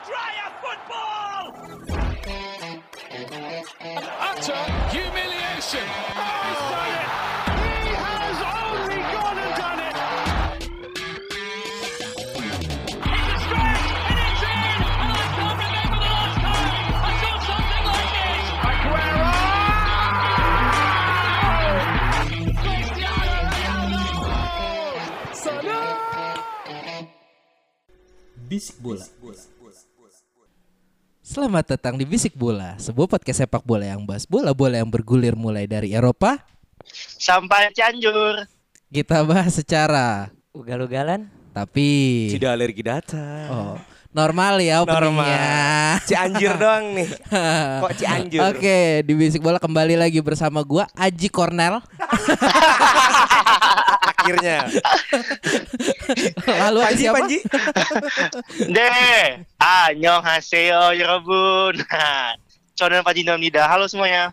Andrea football! Utter humiliation. Oh, he's done it. He has only gone and done it. It's a stretch and it's in! And I can't remember the last time I saw something like this! Aguero! Cristiano Ronaldo! Bisik Bola. Selamat datang di Bisik Bola, sebuah podcast sepak bola yang bahas bola-bola yang bergulir mulai dari Eropa. sampai Cianjur. Kita bahas secara Ugal-ugalan tapi Tidak alergi data. oh, normal ya openingnya. Cianjur doang nih. Kok Cianjur? Oke, di Bisik Bola kembali lagi bersama gua Aji Cornel. akhirnya. Lalu Panji, siapa? Panji. De, anyong ah, haseo yorobun. Ya Conan Panji Nomnida, halo semuanya.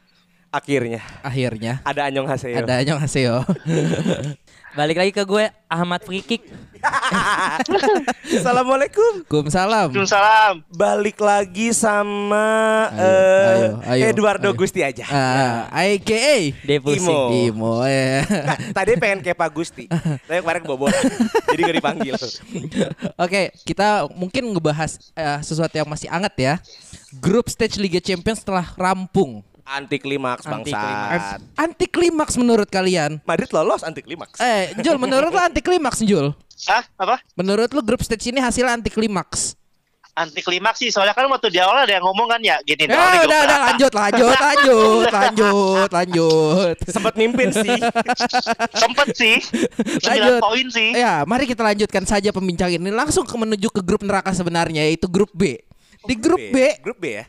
Akhirnya. Akhirnya. Ada anyong haseo. Ada anyong haseo. Balik lagi ke gue Ahmad Free Kick Assalamualaikum. Waalaikumsalam. Waalaikumsalam. Balik lagi sama Ayo, eh, ayo, ayo, Eduardo ayo. Gusti aja. Ah, AKA Defusi Imo. Imo ya. Nggak, tadi pengen kayak Pak Gusti. Tapi kemarin kebobolan. Jadi gak dipanggil. Oke, kita mungkin ngebahas eh, sesuatu yang masih hangat ya. Grup stage Liga Champions telah rampung. Anti klimaks Anti bangsat. Anti klimaks menurut kalian? Madrid lolos anti klimaks. Eh, Jul, menurut lo anti klimaks, Jul? Hah? Apa? Menurut lo grup stage ini hasil anti klimaks? Anti klimaks sih. Soalnya kan waktu di awal ada yang ngomong kan ya. Gini Ya, udah, udah, berapa. lanjut, lanjut, lanjut, lanjut, lanjut. Sempat mimpin sih. Sempet sih. 9 Lanjut. poin sih. Ya, mari kita lanjutkan saja pembincangan ini langsung ke menuju ke grup neraka sebenarnya yaitu grup B. Di grup B, Grup B ya.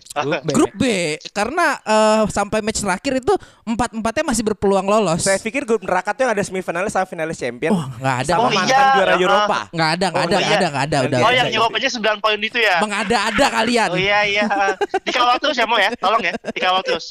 grup B karena eh, sampai match terakhir itu empat empatnya masih berpeluang lolos. Saya pikir grup neraka tuh yang ada semifinalis sama finalis champion. Oh, nggak ada. Sama Oh, mantan iya. juara Ah. Eropa. Nggak ada, nggak Oh, ada, iya. nggak ada, nggak ada, udah. Oh yang Eropanya 9 poin itu ya. Mengada-ada kalian. Oh iya iya. Dikawal terus ya mau ya. Tolong ya. Dikawal terus.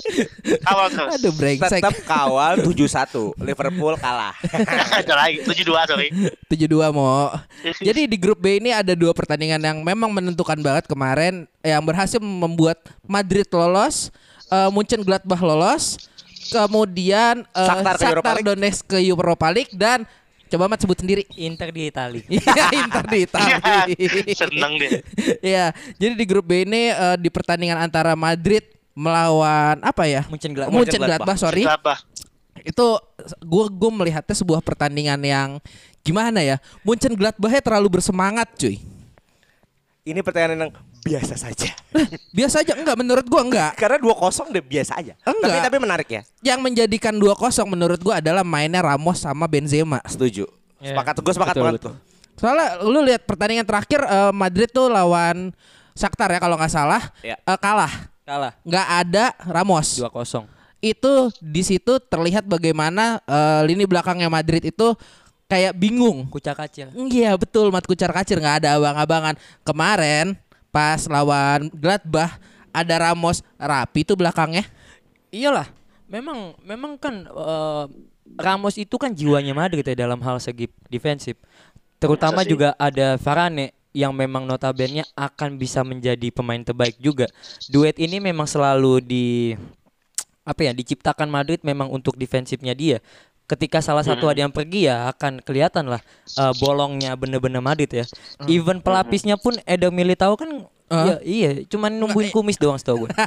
Kawal terus. Aduh, brengsek. Tetap kawal 7-1. Liverpool kalah. Ada lagi. 72 sorry. 7-2 mau. Jadi di grup B ini ada dua pertandingan yang memang menentukan banget kemarin yang berhasil membuat Madrid lolos, uh, Munchen Gladbach lolos, kemudian uh, Shakhtar ke. Donetsk ke Europa League dan coba Mat sebut sendiri. Inter di Itali Iya, Inter di Itali. Seneng deh. Iya, jadi di grup B ini uh, di pertandingan antara Madrid melawan apa ya? Munchen Gladbach. Munchen Gladbach, sorry. Apa? Itu gua gua melihatnya sebuah pertandingan yang gimana ya? Munchen Gladbachnya terlalu bersemangat, cuy. Ini pertanyaan yang biasa saja. Biasa aja enggak menurut gua enggak. Karena 2-0 udah biasa aja. Enggak. Tapi tapi menarik ya. Yang menjadikan 2-0 menurut gua adalah mainnya Ramos sama Benzema. Setuju. Iya. Sepakat, gue sepakat Betul, banget betul. tuh. Soalnya lu lihat pertandingan terakhir eh, Madrid tuh lawan Shakhtar ya kalau nggak salah Ya. eh, kalah. Kalah Nggak ada Ramos. 2-0 Itu di situ terlihat bagaimana eh, lini belakangnya Madrid itu kayak bingung. Kucak kacil Iya betul mat kucar kacir nggak ada abang-abangan. Kemarin pas lawan Gladbach ada Ramos rapi tuh belakangnya. Iyalah Memang Memang kan eh, Ramos itu kan jiwanya Madrid ya dalam hal segi defensif Terutama juga ada Varane yang memang notabene akan bisa menjadi pemain terbaik juga. Duet ini memang selalu di apa ya diciptakan Madrid memang untuk defensifnya dia. Ketika salah satu ada yang pergi ya akan kelihatan lah eh, bolongnya bener-bener Madrid ya. Even pelapisnya pun Eder Militao kan ya, iya cuman numbuhin kumis doang setahu gue.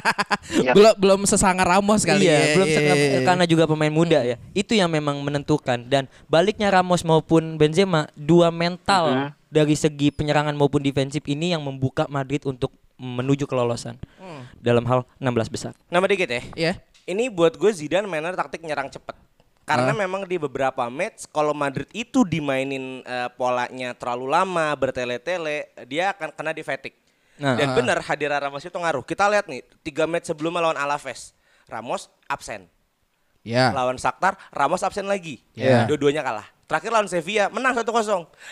Iya. Belum belum sesangar Ramos kali iya, ya. belum Iya, iya, iya. karena juga pemain muda ya. Itu yang memang menentukan dan baliknya Ramos maupun Benzema dua mental dari segi penyerangan maupun defensif ini yang membuka Madrid untuk menuju kelolosan dalam hal 16 besar. Nama dikit ya. Iya. Ini buat gue Zidane mainnya taktik nyerang cepet. Karena memang di beberapa match kalau Madrid itu dimainin eh, polanya terlalu lama, bertele-tele, dia akan kena di fatigue. Nah. Dan benar hadiran Ramos itu ngaruh. Kita lihat nih, tiga match sebelumnya lawan Alaves, Ramos absen. Ya. Lawan Shakhtar, Ramos absen lagi. Iya. Dua-duanya kalah. Terakhir lawan Sevilla, menang 1-0.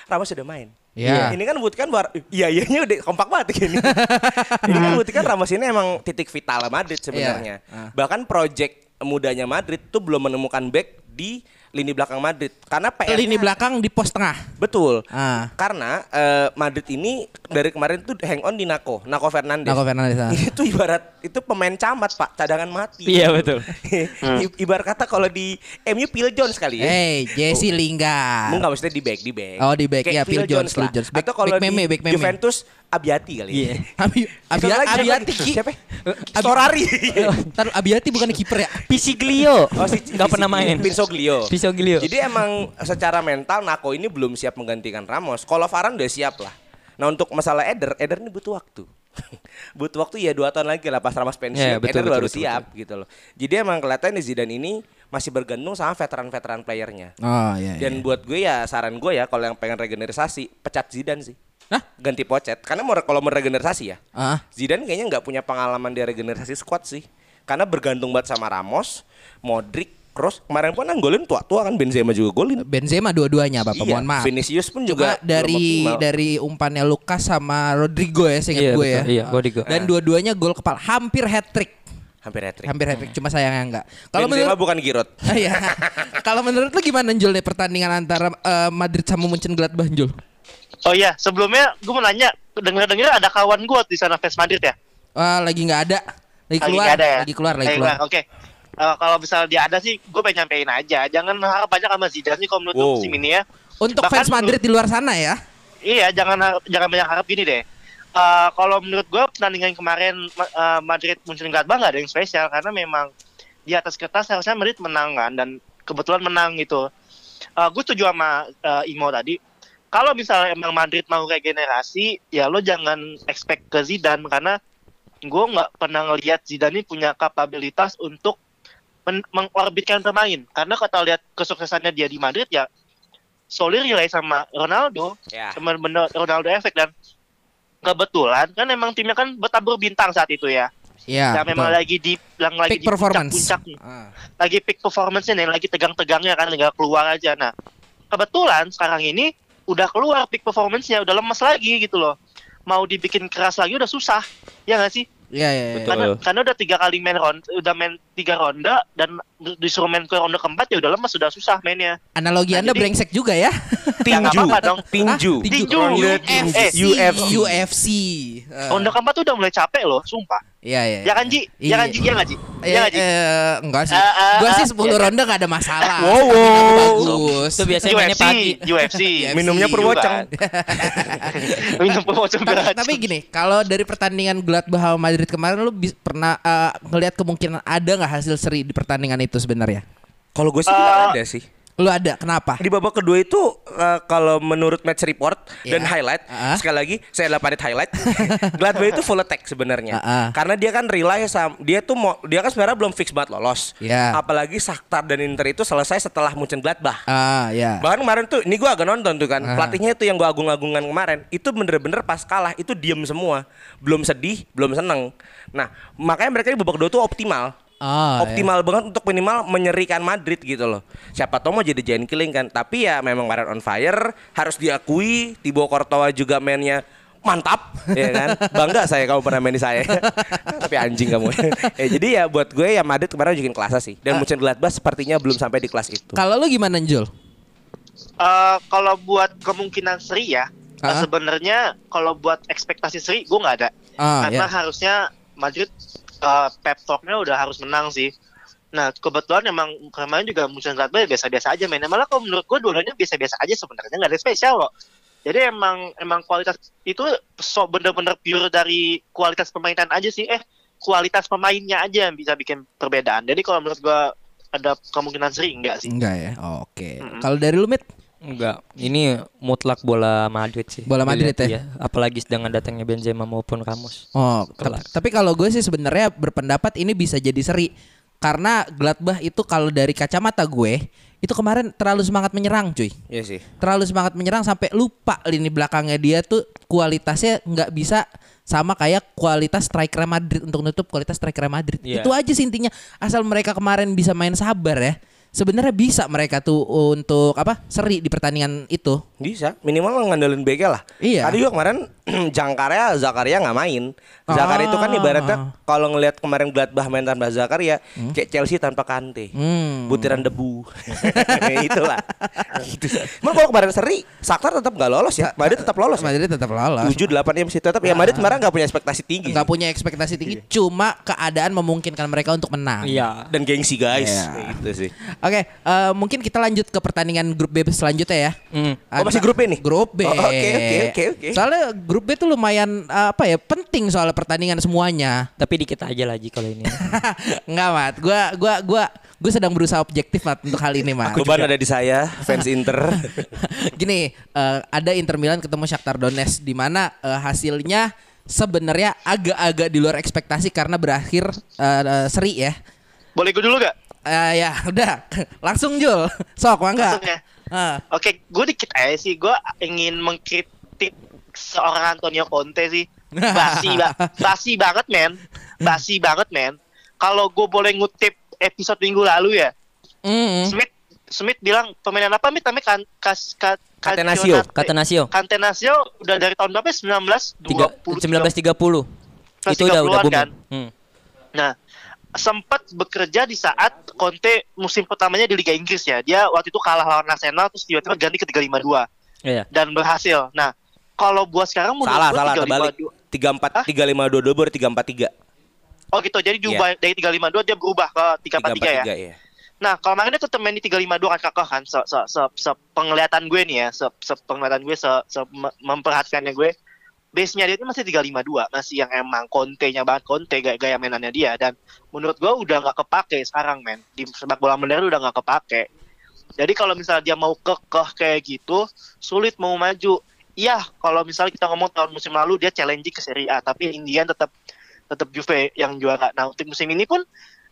Ramos sudah main. Iya. Ini kan buktikan bahwa iya iyanya udah kompak banget ini. ini kan buktikan Ramos ini emang titik vital Madrid sebenarnya. Iya. Ah. Bahkan project mudanya Madrid tuh belum menemukan back di lini belakang Madrid. Karena PR Lini belakang di pos tengah. betul. Ah. Karena eh, Madrid ini dari kemarin tuh hang on di Nako, Nako Fernandes. Nako Fernandes, ah. itu ibarat itu pemain camat pak, cadangan mati. Iya, betul. Ibarat kata kalau di MU Phil Jones kali ya. Hey, Jesse Lingard. Enggak maksudnya di back, di back. Oh, di back, Kayak ya, Phil Jones, Phil lah. Jones. Back- Atau kalau back di meme, back meme. Juventus Abiati kali. Iya. Abi, Siapa Abia, lagi, siapa Abiati. Siapa? Storari. Ntar Abiati bukan kiper ya? Pisiglio. Oh, si, Nggak pernah main. Pinsoglio. Pisiglio. Jadi emang secara mental Nako ini belum siap menggantikan Ramos. Kalau Varane udah siap lah. Nah untuk masalah Eder, Eder ini butuh waktu. butuh waktu ya dua tahun lagi lah pas Ramos pensiun. Ya, betul, Eder betul, baru betul, siap gitu loh. Jadi emang kelihatan nih Zidane ini masih bergantung sama veteran-veteran playernya. Oh iya. Dan buat gue ya saran gue ya kalau yang pengen regenerasi pecat Zidane sih. Hah? Ganti Pocet. Karena mau kalau mau regenerasi ya. Ah. Zidane kayaknya nggak punya pengalaman dia regenerasi squad sih. Karena bergantung banget sama Ramos, Modric, Kroos. Kemarin pun kan golin tua-tua kan Benzema juga golin. Benzema dua-duanya Bapak, Iya, mohon maaf. Vinicius pun Juga juga dari dari umpannya Lukas sama Rodrigo ya, seingat Iya, gue betul. ya. Iya, Rodrigo. Dan dua-duanya gol kepala, hampir hat trick. hampir hat trick. Hampir hat trick, cuma sayangnya enggak. Kalau Benzema menurut bukan Giroud. Iya. Kalau menurut lu gimana Jul nih pertandingan antara eh, Madrid sama Mönchengladbach Jul? Oh iya, sebelumnya gue mau nanya, denger-denger ada kawan gue di sana fans Madrid ya? Wah, lagi nggak ada. Lagi keluar, nggak ada ya? lagi keluar, lagi keluar. Oke. Eh, kalau misalnya dia ada sih, gue pengen nyampein aja. Jangan harap banyak sama Zidane sih kalau menurut Wow. musim ini ya. Untuk Bahkan fans Madrid di luar sana ya. Iya, jangan jangan banyak harap gini deh. Eh, kalau menurut gue pertandingan kemarin Ma- eh, Madrid Mönchengladbach nggak ada yang spesial karena memang di atas kertas harusnya Madrid menang kan dan kebetulan menang gitu. Eh gue setuju sama eh, Imo tadi. Kalau misalnya emang Madrid mau regenerasi, ya lo jangan expect ke Zidane karena gue nggak pernah ngelihat Zidane ini punya kapabilitas untuk men- mengorbitkan pemain. Karena kalau lihat kesuksesannya dia di Madrid ya solid relay sama Ronaldo Ya. sama bener Ronaldo efek dan kebetulan kan emang timnya kan bertabur bintang saat itu ya. Iya. yang memang betul. lagi di yang lagi Peak di performance. puncak-puncak Ah. lagi peak performance-nya nih, lagi tegang-tegangnya kan nggak keluar aja. Nah, kebetulan sekarang ini udah keluar peak performance-nya, udah lemes lagi gitu loh. Mau dibikin keras lagi udah susah. Ya nggak sih? Iya, iya, iya. Betul. Karena karena udah tiga kali main ronde, udah main tiga ronde dan disuruh main ke ronde keempat ya udah lemes, udah susah mainnya. Analogi Nah, Anda jadi- brengsek juga ya. Ya nggak Tinju. apa-apa dong. Tinju. Hah? Tinju. Tinju. UFC. Eh, UFC. UFC. Eh, Ronde keempat tuh udah mulai capek loh, sumpah. Iya, iya. Ya kan Ji? Ya kan Ji? Ya nggak Ji? Ya Iya, nggak Ji? eh, enggak sih. Eh, eh, Gua sih eh, 10 iya. ronde gak ada masalah. Wow, wow. bagus. Itu biasanya mainnya UFC, pagi. UFC. Minumnya UFC perwocong. Minum pemocong Ta- tapi gini, kalau dari pertandingan Gladbach Madrid kemarin lu pernah ngelihat kemungkinan ada nggak hasil seri di pertandingan itu sebenarnya? Kalau gue sih Eh, ada sih. Lu ada, kenapa? Di babak kedua itu eh, kalau menurut match report Ya. dan highlight Ah. sekali lagi saya adalah panit highlight. Gladbach itu full attack sebenarnya. Ah, ah. Karena dia kan rely sama dia tuh mau dia kan sebenarnya belum fix banget lolos. Ya. Apalagi Shakhtar dan Inter itu selesai setelah Munchen Gladbach. Ah, ya. Bahkan kemarin tuh, ini gua agak nonton tuh kan, Ah. pelatihnya itu yang gua agung-agungan kemarin, itu bener-bener pas kalah itu diem semua, belum sedih, belum seneng. Nah, makanya mereka di babak kedua tuh optimal. Oh, optimal banget untuk minimal menyerikan Madrid gitu loh. Siapa tahu mau jadi giant killing kan, tapi ya memang kemarin on fire, harus diakui Thibaut Courtois juga mainnya mantap ya kan bangga saya kamu pernah main di saya tapi anjing kamu ya jadi ya buat gue ya Madrid kemarin bikin kelas sih dan Munchen Gladbach sepertinya belum sampai di kelas itu Kalau lu gimana, Jul? Eh, kalau buat kemungkinan seri ya, eh, Ah. sebenarnya kalau buat ekspektasi seri gue nggak ada. Ah, Karena ya. harusnya Madrid eh, pep talk-nya udah harus menang sih. Nah kebetulan emang kemarin juga Mönchengladbach biasa-biasa aja mainnya. Malah kalau menurut gue dua-duanya biasa-biasa aja sebenarnya nggak ada spesial kok. Jadi emang emang kualitas itu so bener-bener pure dari kualitas permainan aja sih. Eh kualitas pemainnya aja yang bisa bikin perbedaan. Jadi kalau menurut gue ada kemungkinan seri enggak sih. Enggak ya. Oh, Oke. Mm-mm. Kalau dari lu, Mit? Enggak, ini mutlak bola Madrid sih. Bola Madrid Dilihat ya? Apalagi dengan datangnya Benzema maupun Ramos. Oh, tapi, kalau gue sih sebenarnya berpendapat ini bisa jadi seri karena Gladbach itu kalau dari kacamata gue itu kemarin terlalu semangat menyerang, cuy. Iya sih Terlalu semangat menyerang sampai lupa lini belakangnya dia tuh kualitasnya nggak bisa sama kayak kualitas striker Madrid untuk nutup kualitas striker Madrid. Iya. Itu aja sih intinya. Asal mereka kemarin bisa main sabar ya. Sebenarnya bisa mereka tuh untuk apa seri di pertandingan itu. Bisa, minimal ngandelin BK lah. Iya. Tadi juga kemarin Jangkarya Zakaria nggak main. Zakaria itu kan Ah. ibaratnya kalau ngelihat kemarin Gladbach main tanpa Zakaria, kayak Chelsea tanpa Kante. Hmm. Butiran debu. Itulah. gitu. Emang kalau kemarin seri, Shakhtar tetap nggak lolos ya. Madrid tetap lolos. Ya? Madrid tetap lolos. 7 8 ya masih tetap ya Madrid kemarin nggak punya ekspektasi tinggi. Nggak punya ekspektasi tinggi, cuma keadaan memungkinkan mereka untuk menang. Iya. dan gengsi guys. Iya. Itu sih. Oke, eh, mungkin kita lanjut ke pertandingan grup B selanjutnya ya. Hmm. Oh, masih grup B nih? Grup B. Oh, oke, oke, oke, oke. Soalnya grup B tuh lumayan eh, apa ya penting soal pertandingan semuanya. Tapi dikit aja lagi kalau ini. Enggak mat, gua gua gua gue sedang berusaha objektif mat untuk hal ini mat. Beban ada di saya, fans Inter. Gini, eh, ada Inter Milan ketemu Shakhtar Donetsk di mana eh, hasilnya sebenarnya agak-agak di luar ekspektasi karena berakhir eh, eh, seri ya. Boleh gue dulu gak? Eh, ya udah langsung Jul sok mangga Langsung ya? Ah. Oke, gue dikit aja sih. Gue ingin mengkritik seorang Antonio Conte sih. Basi, ba- basi banget men. Basi banget men. Kalau gue boleh ngutip episode minggu lalu ya. Mm. Smith Smith bilang permainan apa Mit? Namanya kan kas, ka, Catenaccio. Catenaccio. Catenaccio. Catenaccio udah dari tahun berapa? ya? 19 Tiga, 20 1930. Itu udah udah 30-an booming. kan? Hmm. Nah, sempat bekerja di saat Conte musim pertamanya di Liga Inggris ya. Dia waktu itu kalah lawan Arsenal terus tiba-tiba ganti ke 352 Iya. dan berhasil. Nah, kalau buat sekarang menurut salah, salah, 352 terbalik. 34 3522 baru 343. Oh gitu, jadi diubah dari 352 dia berubah ke 343 ya. 343 ya. Nah, kalau kemarin dia tetap main di 352 kan kakak kan, se, se, se, se penglihatan gue nih ya, se, se penglihatan gue, se, se me- memperhatikannya gue, base-nya dia itu masih 352, masih yang emang Conte-nya banget, Conte gaya, gaya mainannya dia, dan menurut gue udah nggak kepake sekarang men, di sepak bola modern udah nggak kepake. Jadi kalau misalnya dia mau kekeh kayak gitu, sulit mau maju. Iya, kalau misalnya kita ngomong tahun musim lalu dia challenging ke Serie A, tapi Indian tetap tetap Juve yang juara. Nah, untuk musim ini pun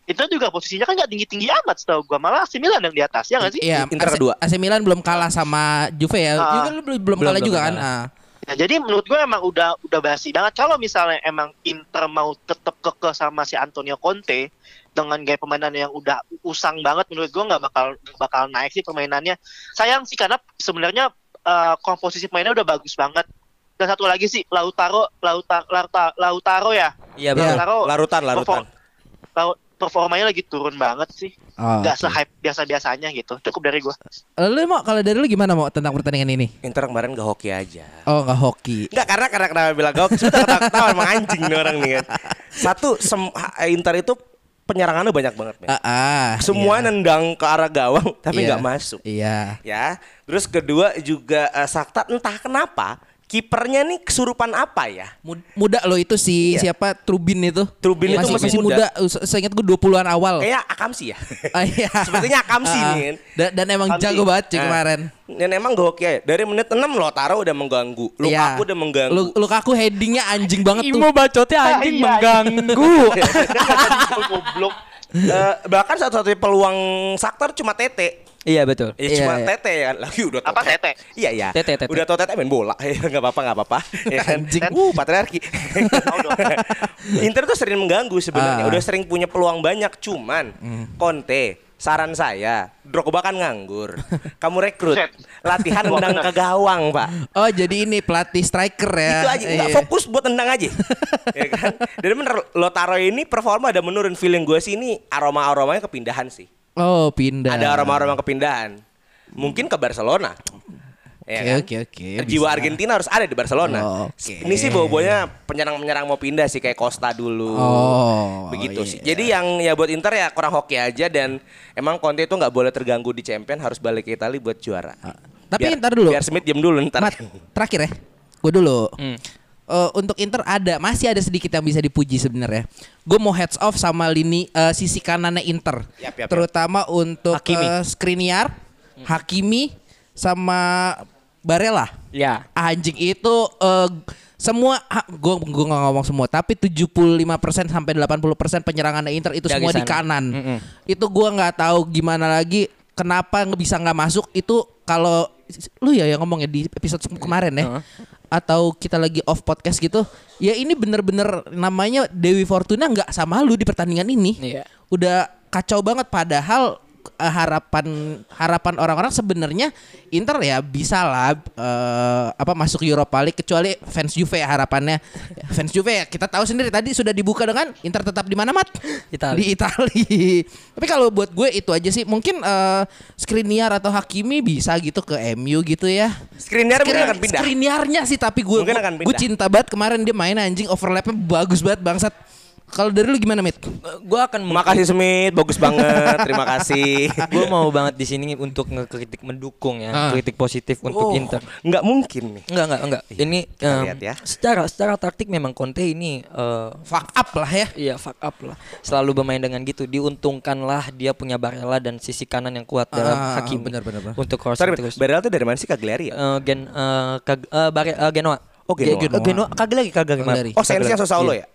itu juga posisinya kan nggak tinggi-tinggi amat setahu gua malah AC Milan yang di atas ya nggak sih? Iya, Inter AC, kedua. AC Milan belum kalah sama Juve ya. Ah. Juve belum, belum kalah belum juga kan. kalah. Ah. Nah, jadi menurut gue emang udah udah basi banget kalau misalnya emang Inter mau tetap kekeh sama si Antonio Conte dengan gaya permainan yang udah usang banget menurut gue nggak bakal bakal naik sih permainannya. Sayang sih karena sebenarnya eh, komposisi pemainnya udah bagus banget. Dan satu lagi sih Lautaro Lautaro Lautaro, Lautaro ya. Iya betul. Lautaro Larutan, larutan. perform- performanya lagi turun banget sih. Oh, Gak oke. se-hype biasa-biasanya gitu. Cukup dari gue. Lu mau kalau dari lu gimana mau tentang pertandingan ini? Inter kemarin gak hoki aja. Oh, nggak hoki. Enggak karena karena kenapa bilang gak hoki? Sudah ketawa ketawa emang anjing nih orang nih kan. Satu sem- Inter itu penyerangannya banyak banget, men. Ah, ah, Semua iya. nendang ke arah gawang tapi Iya. nggak masuk. Iya. Ya. Terus kedua juga eh, Shakhtar entah kenapa kipernya nih kesurupan apa ya? Mud- Muda lo itu si Iya. siapa Trubin itu. Trubin itu masih, masih masih muda. Se- Seingat gue 20-an awal. Kayak Akamsi ya. Ah, iya. Sepertinya Akamsi Ah, nih. Dan, dan emang Akamsi. jago banget cuy Nah, kemarin. Dan emang hoki ya. Dari menit 6 Lotaro udah mengganggu. Lukaku Iya. udah mengganggu. Lu, Lukaku headingnya anjing banget tuh. Imo bacotnya anjing Iya, iya. mengganggu. Goblok. Eh, bahkan satu-satunya peluang Shakhtar cuma Tete. Iya betul. Ya Iya, cuma iya. Tete ya Lagi udah Apa Tete. Iya iya Tete, Tete. Udah tau Tete main bola Gak apa-apa gak apa-apa ya kan? Anjing. Uh patriarki Inter tuh sering mengganggu sebenarnya Ah. Udah sering punya peluang banyak Cuman Conte Saran saya Drogba kan nganggur Kamu rekrut. Latihan nendang ke gawang pak Oh, jadi ini pelatih striker ya. Itu aja nggak Iya. fokus buat nendang aja ya kan? Dan bener Lotaro ini performa ada menurun Feeling gue sih ini Aroma-aromanya kepindahan sih Oh, pindah. ada aroma-aroma kepindahan. Mungkin ke Barcelona. Ya Oke, kan? oke, oke, Jiwa bisa. Argentina harus ada di Barcelona. Oh, oke. Ini sih bau-baunya penyerang-penyerang mau pindah sih kayak Costa dulu. Oh, Begitu iya. sih. Jadi yang ya buat Inter ya kurang hoki aja dan emang Conte itu nggak boleh terganggu di Champion harus balik ke Italia buat juara. Tapi Biar- ntar dulu. Biar Smith diem dulu ntar. Mat, terakhir ya. Gue dulu. Hmm. Eh, untuk Inter ada masih ada sedikit yang bisa dipuji sebenarnya. Gue mau heads off sama lini eh, sisi kanannya Inter, Yap, yap, yap. terutama untuk Hakimi. eh, Skriniar, Hakimi, sama Barella. Ya. Anjing itu eh, semua gue gue nggak ngomong semua tapi 75% sampai 80% penyerangannya Inter itu Dari semua di sana. kanan. Mm-mm. Itu gua nggak tahu gimana lagi kenapa bisa nggak masuk itu kalau lu ya yang ngomong ya di episode kemarin ya. Heeh. Atau kita lagi off podcast gitu. Ya ini bener-bener namanya Dewi Fortuna nggak sama lu di pertandingan ini. Iya. Udah kacau banget padahal eh, harapan harapan orang-orang sebenarnya Inter ya bisa lah eh, apa masuk Europa League kecuali fans Juve ya harapannya fans Juve ya kita tahu sendiri tadi sudah dibuka dengan Inter tetap di mana mat Itali. di Itali tapi kalau buat gue itu aja sih mungkin eh, Skriniar atau Hakimi bisa gitu ke MU gitu ya Skriniar mungkin akan pindah. Skriniarnya sih tapi gue gue cinta banget kemarin dia main anjing overlapnya bagus banget bangsat. Kalau dari lu gimana Mit? gue akan Makasih Smith, bagus banget. Terima kasih. gue mau banget di sini untuk ngekritik mendukung ya, Ah. kritik positif untuk Oh, Inter. Nggak mungkin nih. Enggak, enggak, enggak. Ini kita em, lihat ya. secara secara taktik memang Conte ini eh, Fuck up lah ya. Iya fuck up lah Selalu bermain dengan gitu Diuntungkanlah dia punya Barella dan sisi kanan yang kuat dalam Ah, Hakimi benar, benar, benar. Untuk Sorry, terus Barella tuh dari mana sih Cagliari ya? Eh, Gen eh, Kag- eh, Bare- eh, Genoa Oh, Genoa. Ge- Ge- Genoa Cagliari maaf. Cagliari. Oh, Sensi yang Sassuolo Iya. ya?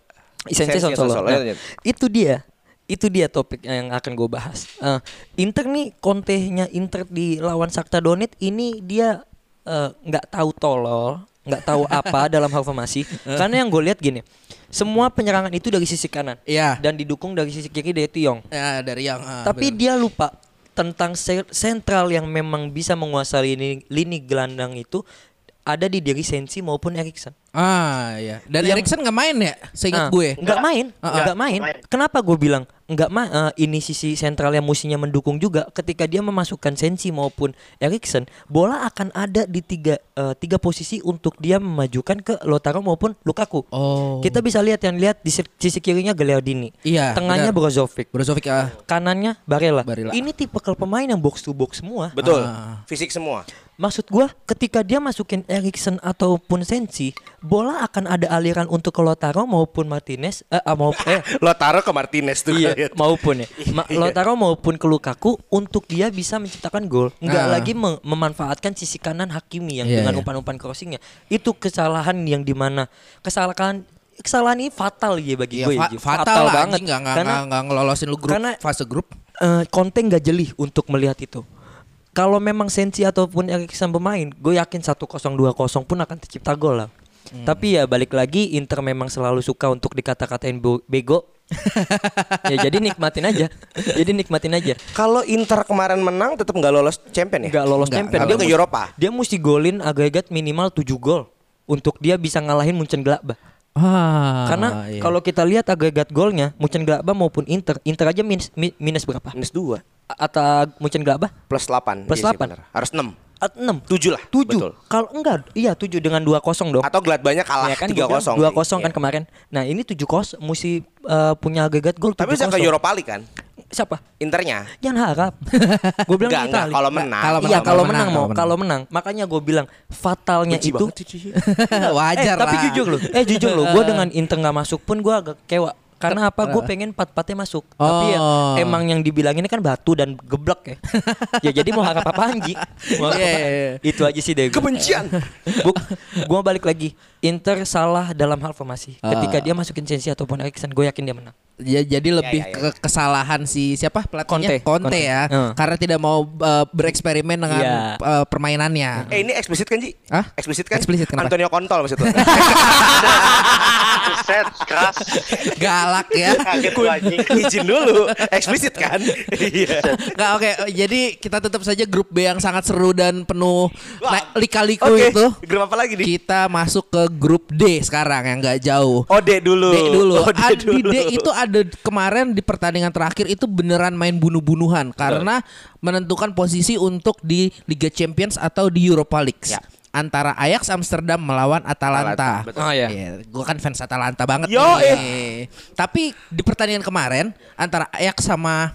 Sensi Sensi Sassuolo. Sassuolo, Nah. Itu dia itu dia topik yang akan gue bahas. Eh, Inter nih Conte-nya Inter di lawan Shakhtar Donetsk ini dia eh, nggak tahu tolol, nggak tahu apa dalam hal formasi. Karena yang gue lihat gini, semua penyerangan itu dari sisi kanan Iya. dan didukung dari sisi kiri dari Tiong. Ya dari yang ah, Tapi benar. dia lupa tentang se- sentral yang memang bisa menguasai lini, lini gelandang itu ada di diri Sensi maupun Erikson. Ah iya. Dan Yang- Erikson nggak main ya? Seingat Ah, gue. nggak main, Ah, nggak main. main. Kenapa gue bilang nggak main? ini sisi sentral yang mustinya mendukung juga. Ketika dia memasukkan Sensi maupun Erikson, bola akan ada di tiga eh, tiga posisi untuk dia memajukan ke Lautaro maupun Lukaku. Oh. Kita bisa lihat yang lihat di si- sisi kirinya Gagliardini, Iya, tengahnya benar. Brozovic, Brozovic ah. kanannya Barella. Barella. Ini tipe pemain yang box to box semua. Betul. Ah. Fisik semua. Maksud gua ketika dia masukin Erikson ataupun Sensi, bola akan ada aliran untuk ke Lautaro maupun Martinez eh, ah, mau eh Lo taruh ke Martinez tuh. iya maupun ya. Ma- Lautaro maupun ke Lukaku untuk dia bisa menciptakan gol. Enggak Ah. lagi mem- memanfaatkan sisi kanan Hakimi yang Iya, dengan iya. umpan-umpan crossingnya. Itu kesalahan yang di mana kesalahan kesalahan ini fatal ya bagi Iya, gue. fa- Ji. fatal, lah banget. anjing nggak nggak Karena nggak- ngelolosin lu grup karena- fase grup. eh, Conte nggak jeli untuk melihat itu. Kalau memang Sensi ataupun Erikson bermain, gue yakin 1-0 2-0 pun akan tercipta gol lah. Hmm. Tapi ya balik lagi Inter memang selalu suka untuk dikata-katain bego. ya jadi nikmatin aja. Jadi nikmatin aja. Kalau Inter kemarin menang tetap nggak lolos champion ya? Nggak lolos Nggak, champion. nggak Dia mesti- Eropa. Dia mesti golin agregat minimal 7 gol untuk dia bisa ngalahin Munchen Gladbach. Ah, Karena iya. kalau kita lihat agregat golnya Munchen Gladbach maupun Inter, Inter aja minus, mi- minus berapa? Minus 2 A- Atau Munchen Gladbach? plus 8. Plus 8. Harus 6. 6 7 lah. 7 Betul. Kalau enggak, iya 7 dengan 2-0 dong. Atau Gladbachnya kalah Ya kan 3-0. 2-0 kan Iya. kemarin. Nah, ini 7-0 mesti eh, punya agregat gol Tapi bisa ke 7-0. Europa League kan? Siapa? Internya. Jangan harap. gue bilang Enggak, enggak. Kalau menang. Kalau Iya menang, kalau kalau menang menang, mau kalau menang. makanya gue bilang fatalnya Benci itu banget wajar eh, tapi lah. jujur loh eh jujur loh gue dengan Inter nggak masuk pun gue agak kewa karena apa gue pengen empat empatnya masuk tapi ya Oh. emang yang dibilang ini kan batu dan geblek ya ya jadi mau harap apa mau harap Iya, iya, iya. itu aja sih deh gua. Kebencian. Buk, gue balik lagi Inter salah dalam hal formasi ketika Ah. dia masukin Sensi ataupun Erikson gue yakin dia menang Ya, jadi lebih ya, ya. ke kesalahan si siapa pelatihnya Conte. Conte, Conte. ya Hmm. karena tidak mau uh, bereksperimen dengan Iya. uh, permainannya. Eh ini eksplisit kan Ji? Hah? Eksplisit kan? Eksplisit, kenapa? Antonio Kontol maksud lu? Buset, keras. Galak ya. Kaget gua anjing. Izin dulu. Eksplisit kan? Iya. Oke, jadi kita tutup saja grup B yang sangat seru dan penuh lika-liku Oke, itu. grup apa lagi nih? Kita masuk ke grup D sekarang yang nggak jauh. Oh, D dulu. D dulu. Oh, D Ah, Di dulu. D itu ada kemarin di pertandingan terakhir itu beneran main bunuh-bunuhan karena menentukan posisi untuk di Liga Champions atau di Europa League. Ya. Antara Ajax Amsterdam melawan Atalanta. Atalanta. Oh, iya. gue kan fans Atalanta banget Yo, nih. Tapi di pertandingan kemarin antara Ajax sama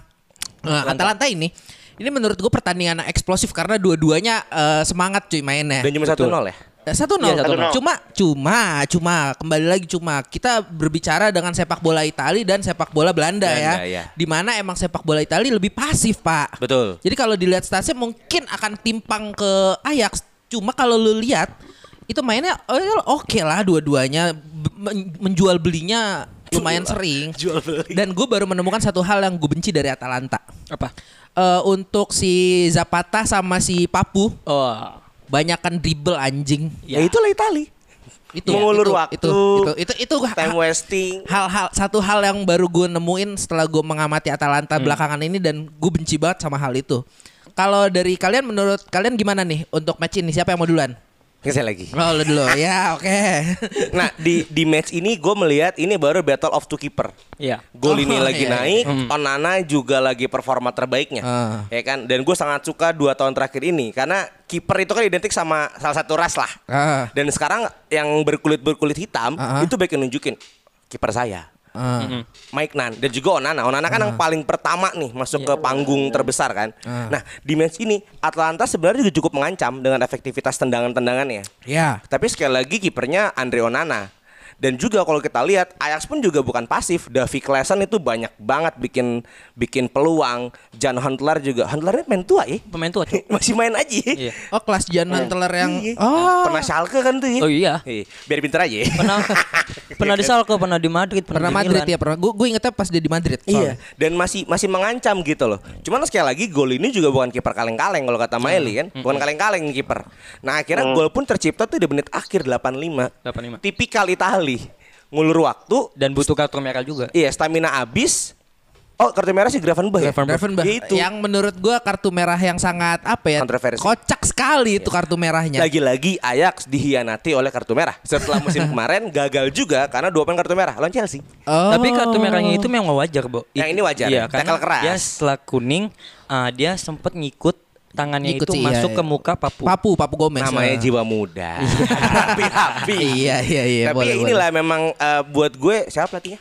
eh, Atalanta ini ini menurut gue pertandingan yang eksplosif karena dua-duanya eh, semangat cuy mainnya. Dan cuma 1-0 ya? Eh, Satu nol. Satu nol. Cuma, cuma, cuma kembali lagi cuma kita berbicara dengan sepak bola Italia dan sepak bola Belanda, Belanda, ya. ya. Di mana emang sepak bola Italia lebih pasif pak. Betul. Jadi kalau dilihat statsnya mungkin akan timpang ke Ajax. Cuma kalau lu lihat itu mainnya eh, oke lah dua-duanya menjual belinya lumayan sering. jual beli. Dan gue baru menemukan satu hal yang gue benci dari Atalanta. apa Eh, untuk si Zapata sama si Papu oh banyakan dribble anjing. Ya itulah Itali. Itu Mengulur itu, waktu. Itu itu itu, itu time wasting. hal-hal satu hal yang baru gue nemuin setelah gue mengamati Atalanta Hmm. belakangan ini dan gue benci banget sama hal itu. Kalau dari kalian menurut kalian gimana nih untuk match ini siapa yang mau duluan? Saya lagi. Oh lu dulu ya oke. Nah di di match ini gue melihat ini baru battle of two keeper. Iya. Gol ini Oh, lagi iya, naik, Onana juga lagi performa terbaiknya, Ah. ya kan? Dan gue sangat suka dua tahun terakhir ini karena kiper itu kan identik sama salah satu ras lah. Ah. Dan sekarang yang berkulit berkulit hitam Ah. itu baik nunjukin kiper saya. Ah. Mike Nan dan juga Onana. Onana kan yang paling pertama nih masuk ke panggung terbesar kan. Nah di match ini Atlanta sebenarnya juga cukup mengancam dengan efektivitas tendangan-tendangannya. Ya. Tapi sekali lagi kipernya Andre Onana. Dan juga kalau kita lihat Ajax pun juga bukan pasif. Davy Klaassen itu banyak banget bikin bikin peluang. Jan Huntelaar juga. Huntelaar main tua ya. Pemain tua, Cuk. Masih main aja. Iya. Oh kelas Jan Huntelaar yang Iya. oh Pernah Schalke kan tuh ya. Oh iya. Iya, Biar pinter aja. Pernah pernah di Salke, pernah di Madrid, pernah di Madrid Milan. ya pernah. Gue gue ingetnya pas dia di Madrid. Iya, soalnya. dan masih masih mengancam gitu loh. Cuman sekali lagi gol ini juga bukan kiper kaleng-kaleng kalau kata Maeli kan, bukan kaleng-kaleng kiper. Nah, akhirnya gol pun tercipta tuh di menit akhir 85. 85. Tipikal Itali. Ngulur waktu, Dan butuh kartu merah juga. iya stamina habis. Oh, kartu merah sih Gravenberch ya? Gravenberch. Ya itu. Yang menurut gue kartu merah yang sangat apa ya? Kontroversi. Kocak sekali itu kartu merahnya. Lagi-lagi Ajax dihianati oleh kartu merah. Setelah musim kemarin gagal juga karena dua kartu merah lawan Chelsea. Oh. Tapi kartu merahnya itu memang wajar, Bo. Yang ini wajar Iya, ya? karena Tackle keras. dia setelah kuning ah, dia sempat ngikut tangannya Ngikut itu sih, iya, masuk iya. ke muka Papu. Papu, Papu Gomez. Namanya Ah. jiwa muda. Rapi-rapi. Iya iya iya. Tapi boleh, boleh. inilah memang eh, buat gue siapa pelatihnya?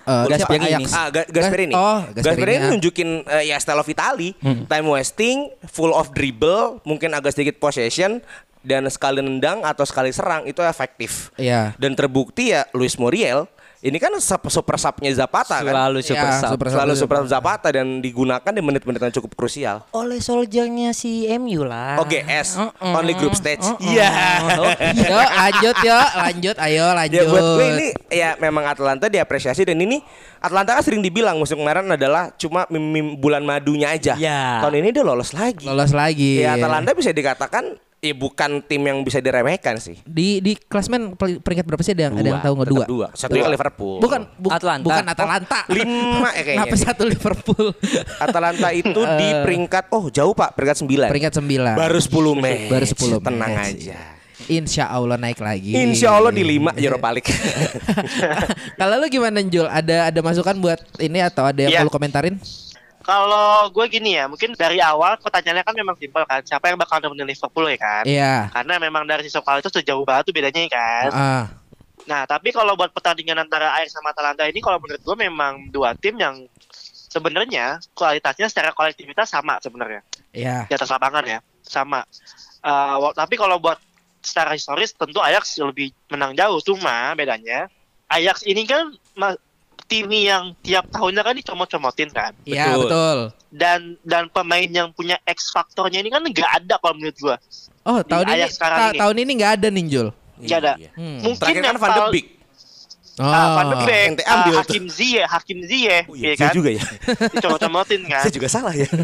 Eh, siapa? Gasperini. Ajax. Ah, Ga- Gasperini. Oh, Gasperini, Gasperini. ah. nunjukin eh, ya style of Italy, time wasting, full of dribble, mungkin agak sedikit possession dan sekali nendang atau sekali serang itu efektif. Iya. Dan terbukti ya Luis Muriel ini kan sup- super subnya Zapata kan. Selalu super Ya, sub. super sub. Selalu super sub Zapata dan digunakan di menit-menit yang cukup krusial. Oleh soldiernya si MU lah. OGS, Uh-uh. only group stage. Iya. Oh, Yuk lanjut yuk, lanjut ayo lanjut. Ya buat gue ini ya memang Atlanta diapresiasi dan ini Atlanta kan sering dibilang musim kemarin adalah cuma mim- mim- bulan madunya aja. Ya. Tahun ini dia lolos lagi. lolos lagi. Ya Atalanta bisa dikatakan ya bukan tim yang bisa diremehkan sih. Di di klasmen peringkat berapa sih ada yang ada yang tahu nggak dua? dua. Satunya ke Liverpool. Bukan bu- Atlanta. Bukan Atalanta. Lima ya kayaknya. Kenapa satu Liverpool? Atalanta itu di peringkat oh jauh Pak, peringkat 9. peringkat 9. Baru 10 match. Baru 10 Tenang match. aja. Insya Allah naik lagi. Insya Allah di 5 Europa League. Kalau lu gimana Jul? Ada ada masukan buat ini atau ada yang Iya. perlu komentarin? Kalau gue gini ya, mungkin dari awal pertanyaannya kan memang simpel kan, siapa yang bakal nemenin Liverpool ya kan? Iya. Karena memang dari sisi kualitas tuh jauh banget tuh bedanya ya kan. Ah, Nah, tapi kalau buat pertandingan antara Ajax sama Atalanta ini kalau menurut gue memang dua tim yang sebenarnya kualitasnya secara kolektivitas sama sebenarnya iya. di atas lapangan ya sama. Wa- tapi kalau buat secara historis tentu Ajax lebih menang jauh cuma bedanya Ajax ini kan tim yang tiap tahunnya kan dicomot-comotin kan Iya, Betul. betul. dan dan pemain yang punya X faktornya ini kan nggak ada kalau menurut gua Oh, tahun ini ta- ini. tahun ini nggak ada nih Jul. nggak ada Iya. Hmm. mungkin Terakhir kan yang Van de Beek. Oh. Ah, Van de Beek, ah, ambil tuh. Hakim Ziyech, Hakim Ziyech, Oh iya iya, saya kan? juga ya. Dicomot-comotin kan. Saya juga salah ya.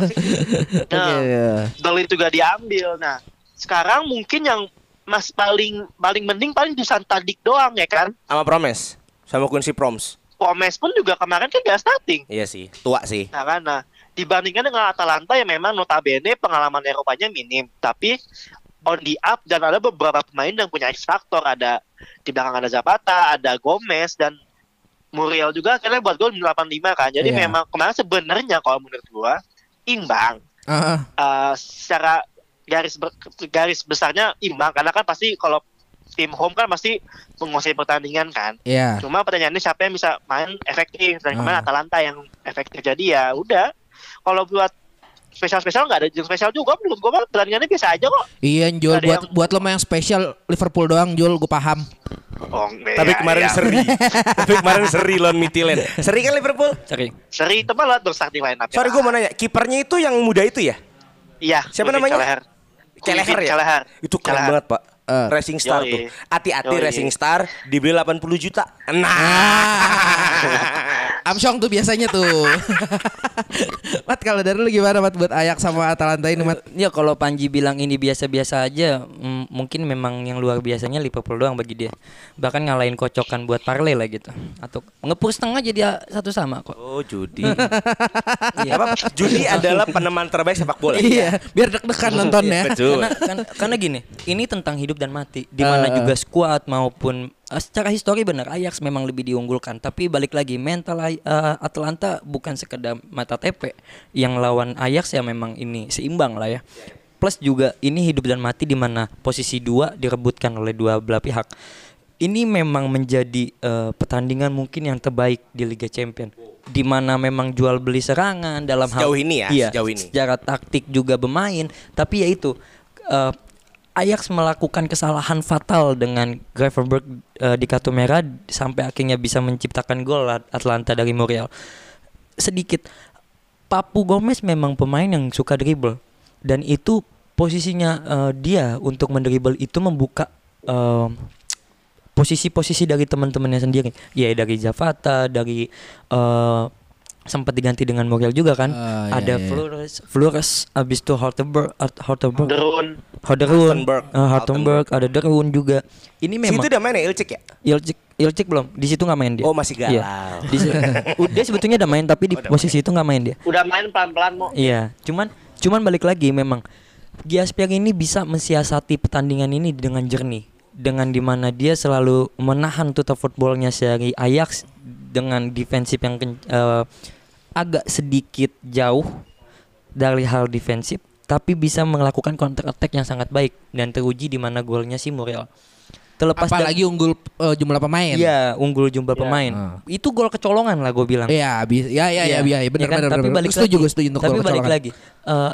Nah, Oke. Dol itu gak diambil. Nah, sekarang mungkin yang mas paling paling mending paling Dusan Tadic doang ya kan. Sama Promes. Sama Quincy Proms. Pomes pun juga kemarin kan gak starting. Iya sih, tua sih. Nah, kan? Nah, dibandingkan dengan Atalanta yang memang notabene pengalaman Eropanya minim, tapi on the up dan ada beberapa pemain yang punya X factor, ada di belakang ada Zapata, ada Gomez dan Muriel juga akhirnya buat gol 85 kan. Jadi Iya. memang kemarin sebenarnya kalau menurut gua imbang. Ah, Eh, secara garis ber- garis besarnya imbang karena kan pasti kalau tim home kan pasti menguasai pertandingan kan. Iya. Cuma pertanyaannya siapa yang bisa main efektif dan kemarin Ah. Atalanta yang efektif jadi ya udah. Kalau buat spesial-spesial nggak ada yang spesial juga menurut gua mah pertandingannya biasa aja kok. Iya Jul Ada buat yang- buat lo mah yang spesial Liverpool doang Jul gue paham. Oh, Tapi iya, kemarin iya. seri. Tapi kemarin seri lawan Midtjylland. Seri kan Liverpool? Cari. Seri itu malah dong starting line up. Sorry gue mau nanya, kipernya itu yang muda itu ya? Iya. Siapa namanya? Kelleher Kevin ya? Kelleher. Itu keren banget, Pak. Eh. Racing Star Yoi. tuh. Hati-hati. Racing Star dibeli 80 juta. Nah. Amsyong tuh biasanya tuh. Mat kalau dari lu gimana Mat buat Ayak sama Atalanta ini Mat? Ya kalau Panji bilang ini biasa-biasa aja, mungkin memang yang luar biasanya Liverpool doang bagi dia. Bahkan ngalahin kocokan buat parlay lah gitu. Atau ngepur setengah jadi satu sama kok. Oh judi. Iya. Apa? Judi adalah peneman terbaik sepak bola. Iya, biar deg-degan nontonnya. Betul. Karena, kan, karena gini, ini tentang hidup dan mati. Di mana Eh. juga skuad maupun eh, secara histori benar Ajax memang lebih diunggulkan. Tapi balik lagi mental eh, Atlanta bukan sekedar mata tepe. Yang lawan Ajax ya memang ini seimbang lah ya. Plus juga ini hidup dan mati di mana posisi dua direbutkan oleh dua belah pihak. Ini memang menjadi eh, pertandingan mungkin yang terbaik di Liga Champion. Di mana memang jual beli serangan dalam hal Sejauh ini ya, Iya, sejauh ini. secara taktik juga bermain tapi ya itu eh, Ajax melakukan kesalahan fatal dengan Gravenberch eh, di kartu merah sampai akhirnya bisa menciptakan gol At- Atlanta dari Muriel sedikit Papu Gomez memang pemain yang suka dribble dan itu posisinya eh, dia untuk mendribble itu membuka eh, posisi-posisi dari teman-temannya sendiri. Ya dari Zapata dari eh, sempat diganti dengan Muriel juga kan Oh, iya, ada iya. Flores Flores abis itu Hortenberg Hortenberg Derun. Hortenberg Haltenberg. Hortenberg ada Derun juga ini memang Situ udah main ya Ilcik ya? Ilcik Ilcik belum di situ nggak main dia Oh, masih galau. Iya. Di dia sebetulnya udah main tapi di posisi itu nggak main dia Udah main pelan-pelan mau. Iya, cuman cuman balik lagi memang Giaspier ini bisa mensiasati pertandingan ini dengan jernih, dengan di mana dia selalu menahan total footballnya dari Ajax dengan defensif yang eh, agak sedikit jauh dari hal defensif, tapi bisa melakukan counter attack yang sangat baik dan teruji di mana golnya si Muriel. Terlepas dari- Apalagi unggul eh, jumlah pemain. Iya, unggul jumlah pemain. Ah. Itu gol kecolongan lah gue bilang. Iya, ya ya ya, ya, ya, benar kan? benar Tapi benar. balik Setuju lagi, gue setuju untuk Tapi balik kecolongan. lagi, eh,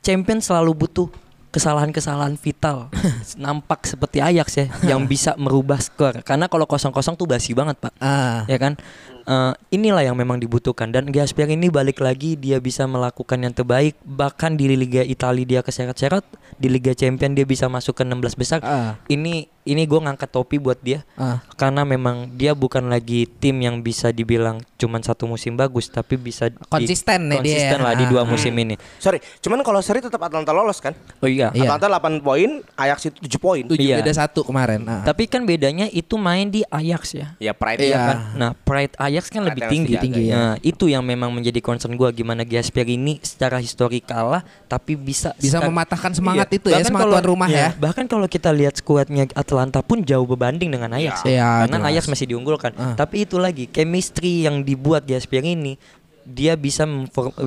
champion selalu butuh kesalahan-kesalahan vital nampak seperti Ajax ya yang bisa merubah skor karena kalau kosong-kosong tuh basi banget pak Ah. ya kan Eh, inilah yang memang dibutuhkan dan Gaspier ini balik lagi dia bisa melakukan yang terbaik bahkan di Liga Italia dia keseret-seret di Liga Champion dia bisa masuk ke 16 besar Ah. ini ini gue ngangkat topi buat dia Ah. karena memang dia bukan lagi tim yang bisa dibilang cuman satu musim bagus tapi bisa di- Konsisten nih dia konsisten ya. lah di dua Ah. musim ini Sorry, cuman kalau seri tetap Atlanta lolos kan? oh iya Iya. Atlanta 8 poin, Ajax itu 7 poin. Tujuh Iya. beda satu kemarin. Ah. tapi kan bedanya itu main di Ajax ya Ya pride Iya. ya kan. Nah, pride Ajax kan Pride lebih tinggi. harus dijaga, ya. Nah, itu yang memang menjadi concern gua gimana Gaspier ini secara histori kalah tapi bisa Bisa sekal- mematahkan semangat Iya. itu ya, Bahkan semangat kalau- tuan rumah iya, ya. Bahkan kalau kita lihat skuadnya Atlanta pun jauh berbanding dengan Ajax ya. Iya, Karena jelas. Ajax masih diunggulkan. Ah. Tapi itu lagi chemistry yang dibuat Gaspier ini dia bisa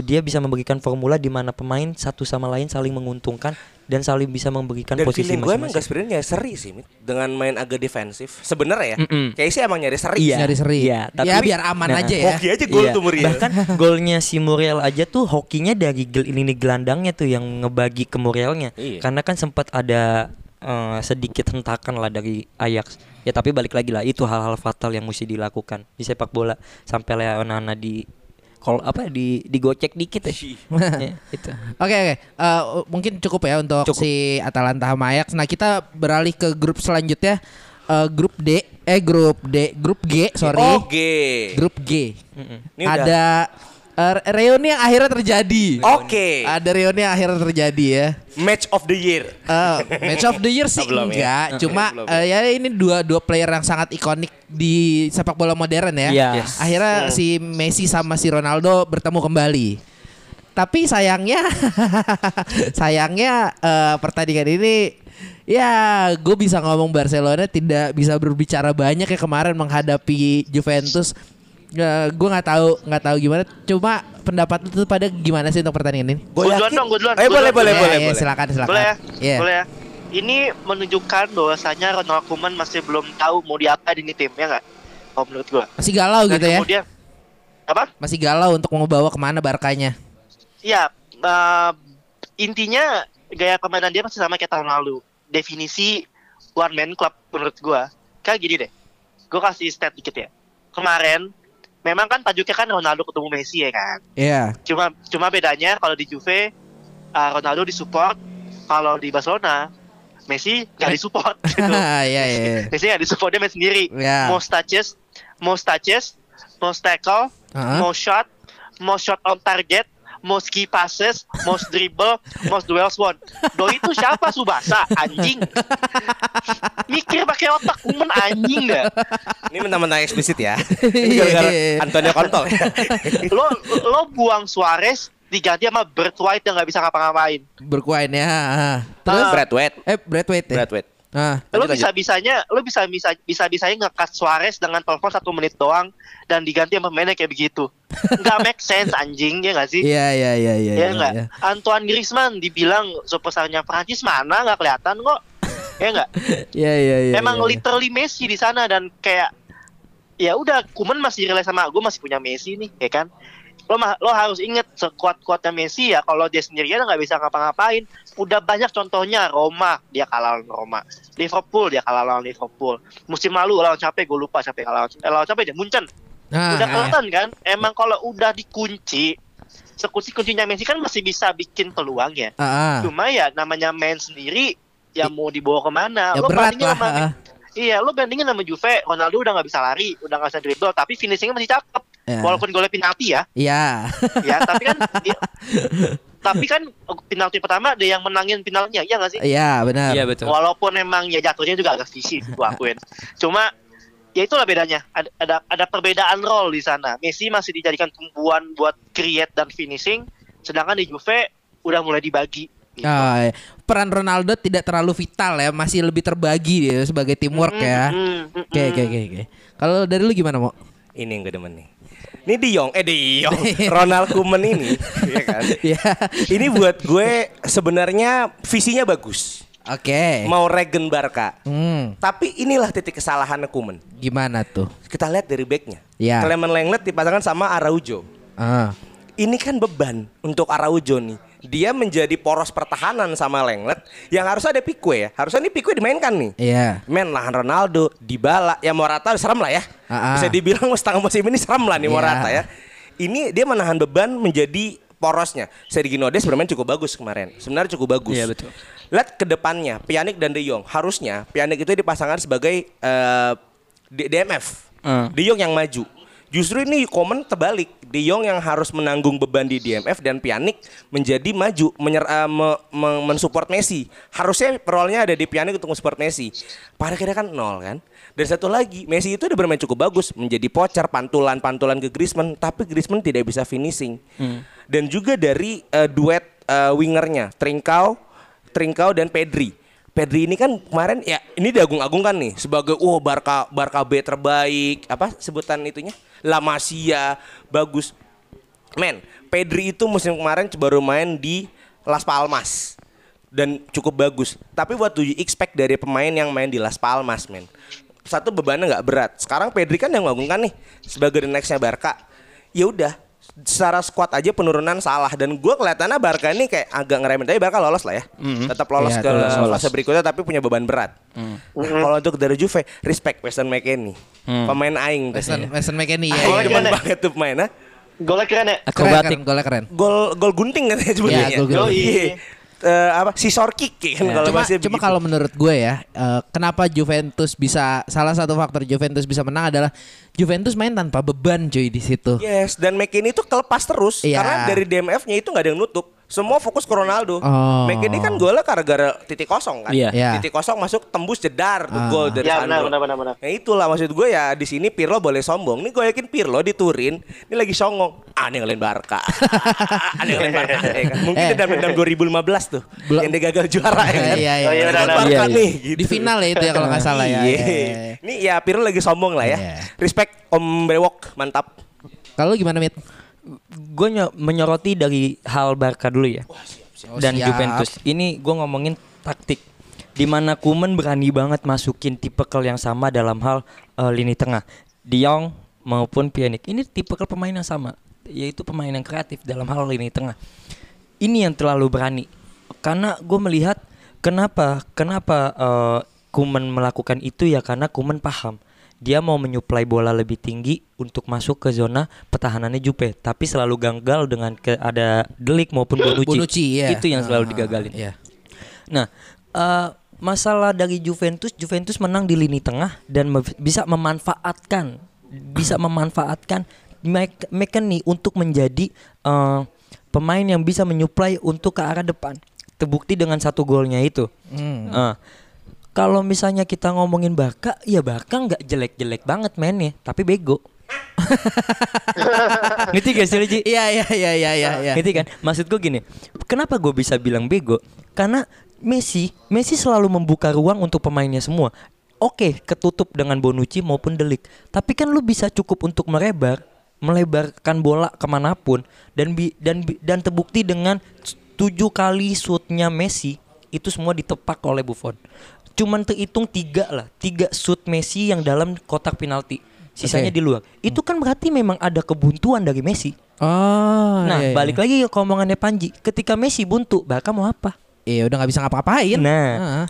dia bisa memberikan formula di mana pemain satu sama lain saling menguntungkan dan saling bisa memberikan Dan posisi feeling gue emang masing-masing. Gasperian ya seri sih, Mit. dengan main agak defensif. Sebenarnya ya, Mm-mm. kayak sih emang nyari seri. Iya. Nyari seri. Iya, tapi ya biar aman Nah, aja ya. Hoki aja gol Iya, tuh Muriel. Bahkan golnya si Muriel aja tuh hokinya dari gel ini gelandangnya tuh yang ngebagi ke Murielnya. Iya. Karena kan sempat ada eh, sedikit hentakan lah dari Ajax. Ya tapi balik lagi lah itu hal-hal fatal yang mesti dilakukan di sepak bola sampai Leonana di kalau apa di digocek dikit ya. ya itu. Oke oke, Eh, mungkin cukup ya untuk Cukup. si Atalanta sama Ajax. Nah kita beralih ke grup selanjutnya, Eh, grup D, eh grup D, grup G, sorry, Oke. grup G. Ini udah- Eh, reuni yang akhirnya terjadi. Oke. Ada reuni yang akhirnya terjadi ya. Match of the year. Eh, match of the year sih Belum ya? enggak, cuma Belum. eh, ya ini dua dua player yang sangat ikonik di sepak bola modern ya. Iya. Yes. Akhirnya si Messi sama si Ronaldo bertemu kembali. Tapi sayangnya, sayangnya eh, pertandingan ini ya gue bisa ngomong Barcelona tidak bisa berbicara banyak ya kemarin menghadapi Juventus. Eh, gue nggak tahu nggak tahu gimana. Cuma pendapat lu tuh pada gimana sih untuk pertandingan ini? Gue Gua duluan dong, gua duluan, Eh boleh boleh Ya, boleh ya, boleh. Silakan silakan. Boleh ya? Iya. Boleh ya? Ini menunjukkan bahwasanya Ronald Koeman masih belum tahu mau diapain ini tim ya nggak? Kalau menurut gua. Masih galau Dan gitu ya. kemudian apa? Masih galau untuk membawa ke mana Barkanya. Iya, eh, intinya gaya permainan dia masih sama kayak tahun lalu. Definisi one man club menurut gua. Kayak gini deh. Gua kasih stat dikit ya. Kemarin memang kan tajuknya kan Ronaldo ketemu Messi ya kan. Iya. Cuma cuma bedanya kalau di Juve uh, Ronaldo disupport, kalau di Barcelona Messi nggak disupport gitu. Iya iya. iya. Messi nggak disupport dia main sendiri. Ya. Most touches, most touches, most tackle, Ah. most shot, most shot on target, most key passes, most dribble, most duels won. Doi itu siapa Subasa? Anjing. Mikir pakai otak kumen anjing dah. Ini mentang-mentang eksplisit ya. Ini gara-gara Antonio Kontol. ya. Lo lo buang Suarez diganti sama Bert White yang nggak bisa ngapa-ngapain. Berkuain ya. ah. Terus Brad White. eh Bradwaite ya. Brad White. Ah. lo Lanjut, bisa bisanya lo bisa bisa bisa bisanya ngekat Suarez dengan telepon satu menit doang dan diganti sama pemainnya kayak begitu nggak make sense anjing ya nggak sih Iya iya iya iya. ya iya, nggak iya. Antoine Griezmann dibilang superstarnya Prancis mana nggak kelihatan kok ya nggak? Iya iya iya. emang iya. literally Messi di sana dan kayak ya udah Kuman masih relay sama gue masih punya Messi nih ya kan? Lo lo harus inget sekuat kuatnya Messi ya kalau dia sendirian nggak bisa ngapa-ngapain. Udah banyak contohnya Roma dia kalah lawan Roma. Liverpool dia kalah lawan Liverpool. Musim lalu lawan capek gue lupa capek kalah lawan, eh, lawan capek dia Munchen. Ah, udah ah, kelihatan kan? Emang kalau udah dikunci sekunci kuncinya Messi kan masih bisa bikin peluang ya. Ah, ah. cuma ya namanya main sendiri ya mau dibawa ke mana Ya lo berat lah. sama. Iya, lo bandingin sama Juve, Ronaldo udah nggak bisa lari, udah nggak bisa dribble, tapi finishingnya masih cakep. Ya. Walaupun golnya penalti ya, Iya. ya, tapi kan, ya, tapi kan penalti pertama dia yang menangin penaltinya, ya nggak sih? Iya benar. Iya betul. Walaupun emang ya jatuhnya juga agak visi, gua akuin. Cuma ya itulah bedanya. Ada, ada ada perbedaan role di sana. Messi masih dijadikan tumbuhan buat create dan finishing, sedangkan di Juve udah mulai dibagi. Gitu. Ah, iya. Peran Ronaldo tidak terlalu vital ya, masih lebih terbagi dia sebagai teamwork ya. Oke oke oke oke. Kalau dari lu gimana mau? Ini yang gue demen nih. Ini Diong, eh Diong, Ronald Koeman ini, ya kan? Ya. Ini buat gue sebenarnya visinya bagus. Oke. Mau regen Barca. Hmm, Tapi inilah titik kesalahan Koeman. gimana tuh? Kita lihat dari backnya. Ya. Clement Lenglet dipasangkan sama Araujo. Ah. Ini kan beban untuk Araujo nih. Dia menjadi poros pertahanan sama Lenglet yang harusnya ada Pique ya. Harusnya nih Pique dimainkan nih. Iya. Men lah Ronaldo, Dybala, ya Morata serem lah ya. Ah. Bisa dibilang setengah musim ini serem lah nih Iya. Morata ya. Ini dia menahan beban menjadi porosnya. Sergio Des bermain cukup bagus kemarin. Sebenarnya cukup bagus. Iya, betul. Lihat ke depannya, Pjanic dan De Jong. Harusnya Pjanic itu dipasangkan sebagai eh, D- DMF. Hmm. De Jong yang maju. Justru ini komen terbalik. De Jong yang harus menanggung beban di DMF dan Pjanic menjadi maju menyer, eh, me- me- mensupport Messi. Harusnya role-nya ada di Pjanic untuk mensupport Messi. Pada akhirnya kan nol kan. Dan satu lagi, Messi itu udah bermain cukup bagus, menjadi pocer pantulan-pantulan ke Griezmann, tapi Griezmann tidak bisa finishing. Dan juga dari eh, duet eh, wingernya, Trincao, Trincao dan Pedri. Pedri ini kan kemarin ya ini diagung-agungkan nih sebagai oh Barca Barca B terbaik apa sebutan itunya La Masia bagus. Men, Pedri itu musim kemarin baru main di Las Palmas dan cukup bagus. Tapi what do you expect dari pemain yang main di Las Palmas, men? Satu bebannya nggak berat. Sekarang Pedri kan yang mengagungkan nih sebagai the nextnya Barca. Ya udah, secara squad aja penurunan salah dan gua kelihatannya Barca ini kayak agak ngeremen tapi Barca lolos lah ya. Tetap lolos Iya, ke lolos. fase berikutnya tapi punya beban berat. Nah, kalau untuk dari Juve, respect Weston McKennie. Pemain aing. Weston Weston McKennie ya. Ya. demen iya. banget tuh pemain ha? Golnya keren ya. Akrobatik. keren, golnya keren. Gol gol gunting katanya sebutnya. Iya, gol gunting. Iya. Eh, apa? Scissor kick kan kalau cuma bahasa cuma begitu. kalau menurut gue ya, eh, kenapa Juventus bisa salah satu faktor Juventus bisa menang adalah Juventus main tanpa beban cuy di situ. Yes, dan McKinney itu kelepas terus Iya. karena dari DMF-nya itu nggak ada yang nutup. Semua fokus ke Ronaldo. Oh. McKinney kan golnya gara-gara titik kosong kan. Iya. Iya. Titik kosong masuk tembus jedar tuh Ah. gol dari Ya benar Sandro. benar benar benar. Nah itulah maksud gue ya di sini Pirlo boleh sombong. Nih gue yakin Pirlo di Turin ini lagi songong. Ah ini ngelain Barca. ah ini ngelain Barca. ya kan? Mungkin Eh. dendam dendam 2015 tuh Belum- yang dia gagal juara ya kan. Iya, iya, Oh, iya, iya. udah, udah. Barca Iya, iya. nih. Di gitu. final ya itu ya kalau nggak salah ya. Iya. Iya, iya, iya. Ini ya Pirlo lagi sombong lah ya. Iya. Respect Om Brewok, mantap. Kalau gimana Mit? Gue menyoroti dari hal Barca dulu ya. Oh, dan siap. Juventus. Ini gue ngomongin taktik. Di mana Kuman berani banget masukin tipikal yang sama dalam hal eh, lini tengah. De Jong maupun Pjanic. Ini tipikal pemain yang sama. Yaitu pemain yang kreatif dalam hal lini tengah. Ini yang terlalu berani. Karena gue melihat kenapa kenapa eh, Kuman melakukan itu ya karena Kuman paham dia mau menyuplai bola lebih tinggi untuk masuk ke zona pertahanannya Juve tapi selalu gagal dengan ke, ada Delik maupun Bonucci, Bonucci ya. itu yang selalu Ah, digagalin Iya. Nah, eh, masalah dari Juventus, Juventus menang di lini tengah dan me- bisa memanfaatkan, bisa memanfaatkan McKennie untuk menjadi eh, pemain yang bisa menyuplai untuk ke arah depan. Terbukti dengan satu golnya itu. Hmm. Eh, kalau misalnya kita ngomongin Barca, ya Barca nggak jelek-jelek banget mainnya, tapi bego. Ngerti gak sih lu, Ji? Iya iya iya iya iya. iya. Ngerti kan? Maksud gue gini, kenapa gue bisa bilang bego? Karena Messi, Messi selalu membuka ruang untuk pemainnya semua. Oke, ketutup dengan Bonucci maupun Delik. Tapi kan lu bisa cukup untuk melebar, melebarkan bola ke mana pun dan bi dan bi- dan terbukti dengan tujuh kali shootnya Messi itu semua ditepak oleh Buffon. Cuman terhitung tiga lah, tiga shoot Messi yang dalam kotak penalti. Sisanya Oke. di luar. Itu kan berarti memang ada kebuntuan dari Messi. Oh. Nah, iya, iya. balik lagi ke omongannya Panji. Ketika Messi buntu, Barca mau apa? Iya udah nggak bisa ngapa-ngapain. Nah. Heeh.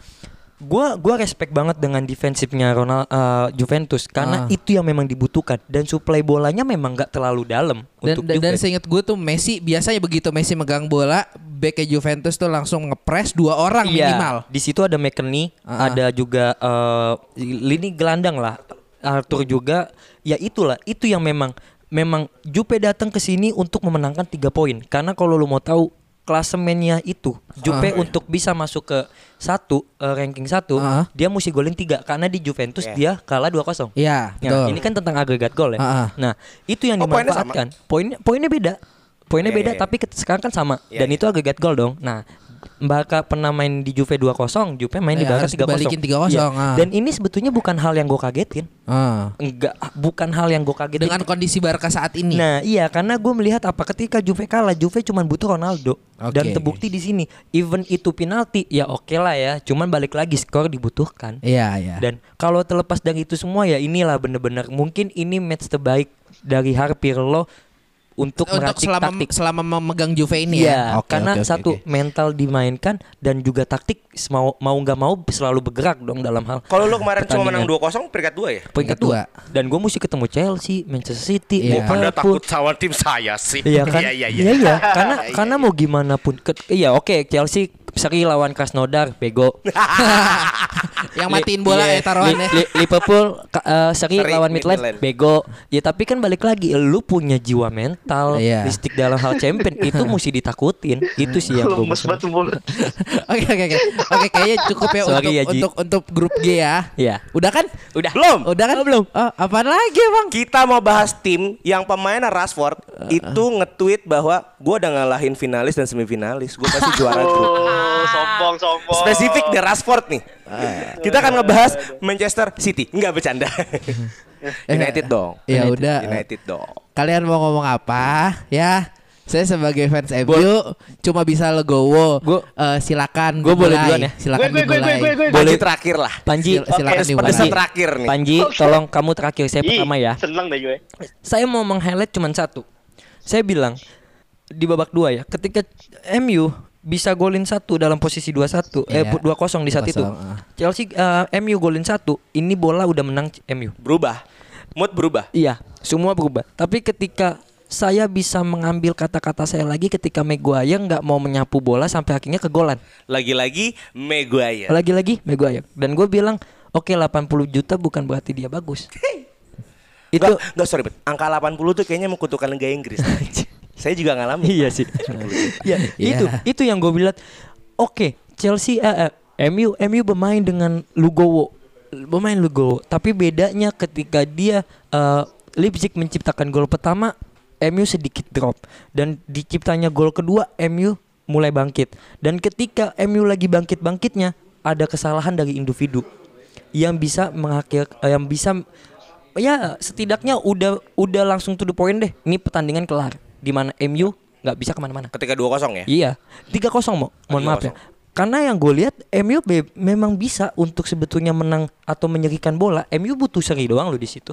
Gua gua respect banget dengan defensifnya Ronald eh, Juventus karena Ah. itu yang memang dibutuhkan dan suplai bolanya memang nggak terlalu dalam Dan, untuk dan, dan Juve. seinget gue tuh Messi biasanya begitu Messi megang bola, backnya Juventus tuh langsung ngepres dua orang Iya, minimal. Di situ ada McKennie, Ah. ada juga eh, lini gelandang lah. Arthur juga. Ya itulah, itu yang memang memang Juve datang ke sini untuk memenangkan tiga poin. Karena kalau lu mau tahu klasemennya itu Juve Ah. untuk bisa masuk ke satu eh, ranking satu Ah. dia mesti golin tiga karena di Juventus Iya. dia kalah 2-0 Iya, Nah, betul. ini kan tentang agregat gol ya. Ah. Nah, itu yang Oh, poinnya dimanfaatkan. Poinnya poinnya beda. Poinnya Iya, beda iya, tapi sekarang kan sama Iya, dan iya. itu agregat gol dong. Nah, Barca pernah main di Juve 2-0, Juve main di Iya, Barca harus 3-0. dibalikin 3-0, Iya. ah. Dan ini sebetulnya bukan hal yang gue kagetin. Ah. Enggak, bukan hal yang gue kagetin. Dengan kondisi Barca saat ini. Nah, iya karena gue melihat apa ketika Juve kalah, Juve cuma butuh Ronaldo dan Oke. terbukti di sini. Even itu penalti, ya oke lah ya. Cuman balik lagi skor dibutuhkan. Iya, iya. Dan kalau terlepas dari itu semua ya inilah bener-bener mungkin ini match terbaik dari Harvey Pirlo untuk, untuk meracik selama taktik. selama memegang Juve ini Iya, ya. Oke, karena oke, oke, satu oke. mental dimainkan dan juga taktik mau mau nggak mau selalu bergerak dong dalam hal Kalau lu kemarin cuma menang Pertandingan. 2-0 peringkat 2 ya? peringkat Kedua. dua. Dan gue mesti ketemu Chelsea, Manchester City, Iya. Anda Liverpool. takut sama tim saya sih. Iya kan? Iya iya iya. Iya, iya. Karena karena mau gimana pun iya oke Chelsea seri lawan Krasnodar bego. yang matiin bola Iya, ya taruhannya. Li- Li- Liverpool eh, seri, Seri lawan Midland Midland. bego. Ya tapi kan balik lagi lu punya jiwa mental, listik dalam hal champion itu mesti ditakutin. Itu sih yang gue. Oke oke oke. Oke kayaknya cukup ya Sorry untuk ya, untuk untuk grup G ya. Iya. Udah kan? Udah. Belum. Udah kan? belum. Oh, apaan lagi, Bang? Kita mau bahas tim yang pemainnya Rashford itu nge-tweet bahwa gue udah ngalahin finalis dan semifinalis. Gue pasti juara grup. Sombong sombong. Spesifik di Rashford nih. Kita akan ngebahas Manchester City. Enggak bercanda. United dong. Ya udah. United dong. Kalian mau ngomong apa? Ya. Saya sebagai fans MU cuma bisa legowo. Gua- Eh, silakan gua boleh duluan ya? Silakan Gue, gue, gue, gue, gue, gue. Panji terakhir lah. Panji, Sil- silakan dimulai. pedesan terakhir nih. Panji, tolong kamu terakhir saya Ih, pertama ya. Seneng deh gue. Saya mau meng-highlight cuma satu. Saya bilang di babak dua ya, ketika MU bisa golin satu dalam posisi 2-1 eh Iya. 2-0 di saat itu. 2-0, ah. Chelsea eh, MU golin satu, ini bola udah menang MU. Berubah. Mood berubah. Iya, semua berubah. Tapi ketika saya bisa mengambil kata-kata saya lagi ketika Maguire nggak mau menyapu bola sampai akhirnya kegolan. Lagi-lagi Maguire. Lagi-lagi Maguire. Dan gue bilang, oke 80 juta bukan berarti dia bagus. itu Enggak, enggak sorry, Bet. Angka 80 tuh kayaknya mengkutukan Liga Inggris. Saya juga ngalamin. iya sih. Iya, Iya. itu itu yang gue bilang. Oke, Chelsea eh, eh, MU MU bermain dengan Lugowo. Bermain Lugowo, tapi bedanya ketika dia eh, Leipzig menciptakan gol pertama, MU sedikit drop dan diciptanya gol kedua MU mulai bangkit. Dan ketika MU lagi bangkit-bangkitnya, ada kesalahan dari individu yang bisa mengakhir yang bisa ya setidaknya udah udah langsung to the point deh. Ini pertandingan kelar di mana MU nggak bisa ke mana-mana. Ketika 2-0 ya. Iya, 3-0 mau. Mohon maaf ya. 3-0. Karena yang gue lihat MU be- memang bisa untuk sebetulnya menang atau menyerikan bola. MU butuh seri doang loh di situ.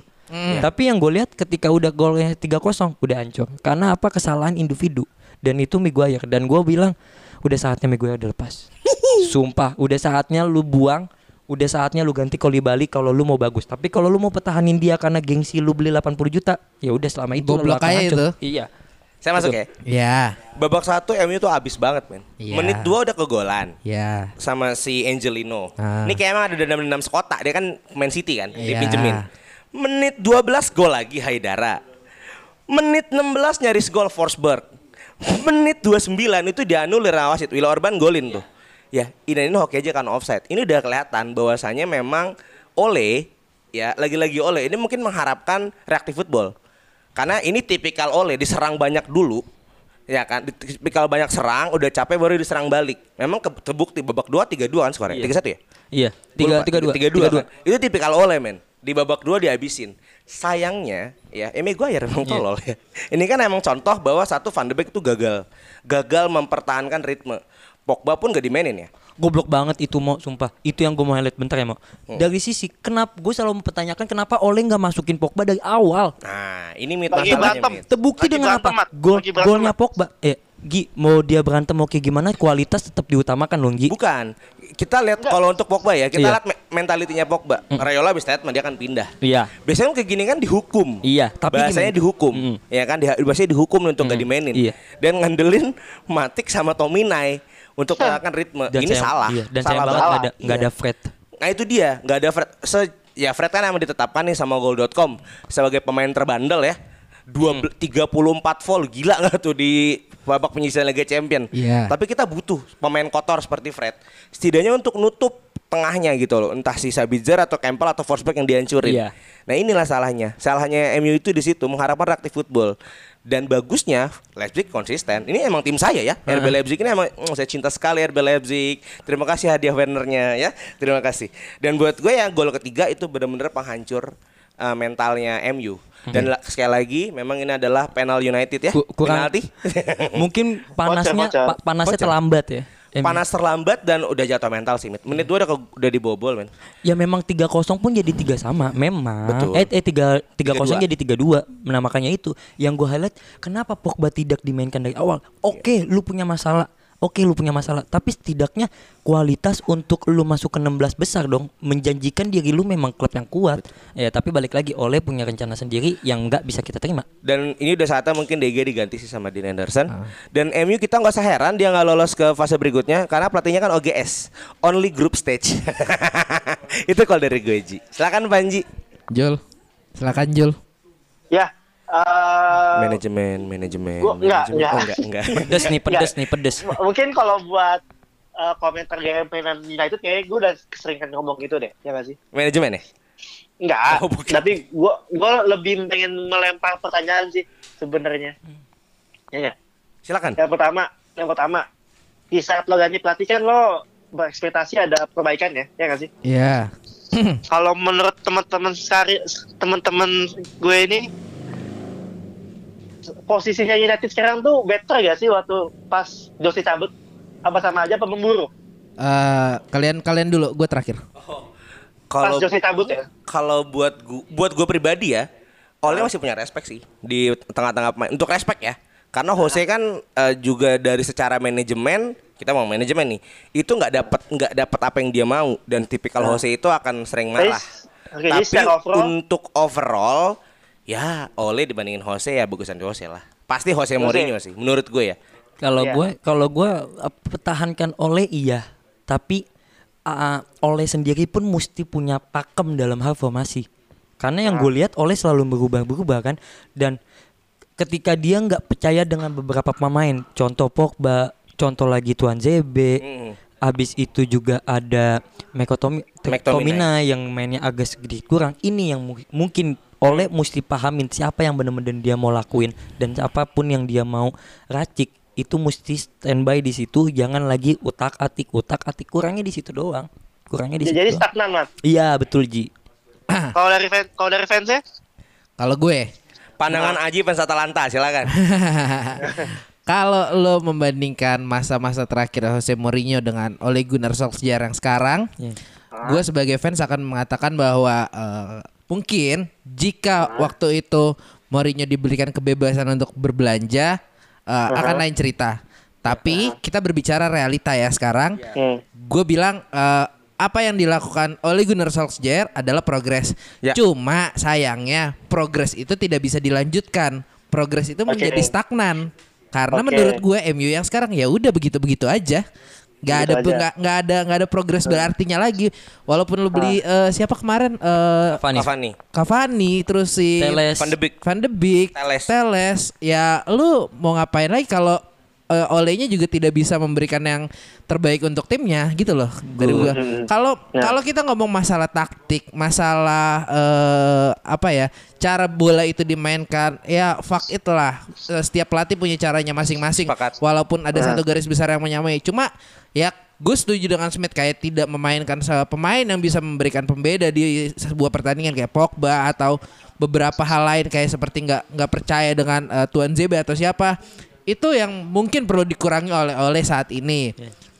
Tapi yang gue lihat ketika udah golnya 3-0 udah hancur. Karena apa kesalahan individu dan itu Maguire dan gue bilang udah saatnya Maguire dilepas. Sumpah, udah saatnya lu buang Udah saatnya lu ganti Kolibali kalau lu mau bagus. Tapi kalau lu mau pertahanin dia karena gengsi lu beli 80 juta, ya udah selama itu lu akan hancur. itu. Iya. Saya masuk ya. Ya. Babak satu MU tuh abis banget men. Iya. Menit 2 udah kegolan Ya. sama si Angelino. Ah. Ini kayak emang ada dendam-dendam sekota. Dia kan Man City kan, Iya. dipinjemin. Menit 12 gol lagi Haidara. Menit 16 nyaris gol Forsberg. Menit 29 itu dianulir wasit. Will Orban golin tuh. Ya, ini ini hoki aja kan offside. Ini udah kelihatan bahwasanya memang Ole ya lagi-lagi Ole ini mungkin mengharapkan reaktif football. Karena ini tipikal Ole diserang banyak dulu. Ya kan, tipikal banyak serang, udah capek baru diserang balik. Memang ke- terbukti babak 2 3-2 kan skornya. 3-1 ya? Iya, tiga tiga dua, tiga dua, kan? Itu tipikal oleh men. Di babak dua dihabisin. Sayangnya ya, Emi Guayer emang Iya. tolol ya. Ini kan emang contoh bahwa satu Van de Beek itu gagal, gagal mempertahankan ritme. Pogba pun gak dimainin ya. Goblok banget itu mau sumpah. Itu yang gue mau highlight bentar ya mau. Hmm. Dari sisi kenapa gue selalu mempertanyakan kenapa Oleh nggak masukin Pogba dari awal. Nah, ini mitos Lagi. Terbukti Lagi dengan apa? Mat. Gol golnya. Pogba. Eh, Gi, mau dia berantem mau kayak gimana kualitas tetap diutamakan loh Gi. Bukan. Kita lihat kalau untuk Pogba ya, kita Iya. lihat me- mentalitinya Pogba. Rayola habis statement dia akan pindah. Iya. Biasanya kayak gini kan dihukum. Iya, tapi bahasanya gini. dihukum. Mm. Ya kan, di, bahasanya dihukum untuk Mm, dimainin. iya. Dan ngandelin Matik sama Tominay untuk melakukan ritme. Dan Ini sayang- salah. Iya, dan salah sayang banget nggak ada nggak Iya. ada Fred. Nah itu dia, nggak ada Fred. Se ya Fred kan emang ditetapkan nih sama Goal.com sebagai pemain terbandel ya. Dua Hmm. 34 volt gila nggak tuh di babak penyisihan Liga Champion. Iya. Tapi kita butuh pemain kotor seperti Fred. Setidaknya untuk nutup tengahnya gitu loh. Entah si Sabitzer atau Campbell atau Forsberg yang dihancurin. Iya. Nah inilah salahnya. Salahnya MU itu di situ mengharapkan reaktif football. Dan bagusnya Leipzig konsisten. Ini emang tim saya ya. RB Leipzig ini emang mm, saya cinta sekali RB Leipzig. Terima kasih hadiah Wernernya ya. Terima kasih. Dan buat gue ya gol ketiga itu benar-benar penghancur uh, mentalnya MU. Dan la- sekali lagi memang ini adalah penal United ya. Ku- kurang- Penalti. Mungkin panasnya panasnya terlambat ya. Panas terlambat dan udah jatuh mental sih. Mit. Menit dua udah, ke- udah dibobol men. Ya memang 3-0 pun jadi tiga sama, memang. Betul. Eh, eh 3 3-0 3-2. jadi 3-2. Nah, makanya itu yang gue highlight kenapa Pogba tidak dimainkan dari awal. Oke, lu punya masalah. Oke, lu punya masalah, tapi setidaknya kualitas untuk lu masuk ke 16 besar dong, menjanjikan diri lu memang klub yang kuat. Ya, tapi balik lagi oleh punya rencana sendiri yang nggak bisa kita terima. Dan ini udah saatnya mungkin DG diganti sih sama Dean Anderson. Dan MU kita nggak usah heran dia nggak lolos ke fase berikutnya karena pelatihnya kan OGS, only group stage. Itu kalau dari gue Ji. Silakan Panji. Jul. Silakan Jul. Ya. Eh, manajemen, manajemen. gua- enggak, manajemen. enggak. Oh, enggak, enggak. Pedes nih, pedes nih, pedes. m- mungkin kalau buat eh, komentar gameplay United kayak gue udah keseringan ngomong gitu deh, ya gak sih? manajemen ya? Enggak, Oh, bukan. tapi gua gua lebih pengen melempar pertanyaan sih sebenarnya. Ya, ya. Silakan. Yang pertama, yang pertama, di saat lo ganti pelatih kan lo berekspektasi ada perbaikan ya, ya nggak sih? Iya. Kalau menurut teman-teman sehari teman-teman gue ini posisinya United sekarang tuh better gak sih waktu pas Jose cabut? Apa sama aja apa memburu? Eh, kalian kalian dulu, gue terakhir. Pas Kalau Jose cabut ya? kalau buat gua, buat gue pribadi ya, Ole masih punya respect sih di tengah-tengah pemain. Untuk respect ya. Karena Jose kan eh, juga dari secara manajemen kita mau manajemen nih itu nggak dapat nggak dapat apa yang dia mau dan tipikal Jose itu akan sering marah. Oke, jadi Tapi overall- untuk overall ya Ole dibandingin Jose ya bagusan Jose lah. Pasti Jose Mourinho sih menurut gue ya. Kalau Iya. gue kalau gue uh, pertahankan oleh iya, tapi uh, oleh sendiri pun mesti punya pakem dalam hal formasi. Karena yang gue lihat oleh selalu berubah-berubah kan dan ketika dia nggak percaya dengan beberapa pemain, contoh Pogba, contoh lagi Tuan ZB, Mm. Habis itu juga ada Mekotomi McTominay. yang mainnya agak sedikit kurang. Ini yang mu- mungkin oleh mesti pahamin siapa yang benar-benar dia mau lakuin dan apa pun yang dia mau racik itu mesti standby di situ jangan lagi utak atik utak atik kurangnya di situ doang kurangnya di situ Jadi doang. stagnan, Mat. iya betul Ji Kalau dari fan, kalau dari fansnya? Kalau gue, Pandangan Aji fans Atalanta silakan. kalau lo membandingkan masa-masa terakhir Jose Mourinho dengan Ole Gunnar Solskjaer yang sekarang, Iya. gue sebagai fans akan mengatakan bahwa eh, mungkin jika waktu itu Mourinho diberikan kebebasan untuk berbelanja, eh, akan lain cerita. Tapi kita berbicara realita ya sekarang. Hmm. Gue bilang eh, apa yang dilakukan oleh Gunnar Solskjaer adalah progres. Ya. Cuma sayangnya progres itu tidak bisa dilanjutkan. Progres itu menjadi stagnan. Karena Oke. menurut gue MU yang sekarang ya udah begitu-begitu aja. Nggak Gitu ada nggak nggak ada nggak ada progres berartinya lagi. Walaupun lu beli eh, siapa kemarin eh Cavani. Cavani, Cavani terus si Teles. Van de Beek. Van de Beek, Teles. ya lu mau ngapain lagi kalau eh, Olehnya juga tidak bisa memberikan yang terbaik untuk timnya gitu loh dari gua. Kalau Ya. kalau kita ngomong masalah taktik, masalah eh, apa ya, cara bola itu dimainkan, ya fuck it lah. Eh, Setiap pelatih punya caranya masing-masing. Walaupun ada Nah. satu garis besar yang menyamai. Cuma ya gue setuju dengan Smith kayak tidak memainkan pemain yang bisa memberikan pembeda di sebuah pertandingan kayak Pogba atau beberapa hal lain kayak seperti nggak nggak percaya dengan eh, Tuan Zebe atau siapa itu yang mungkin perlu dikurangi oleh oleh saat ini.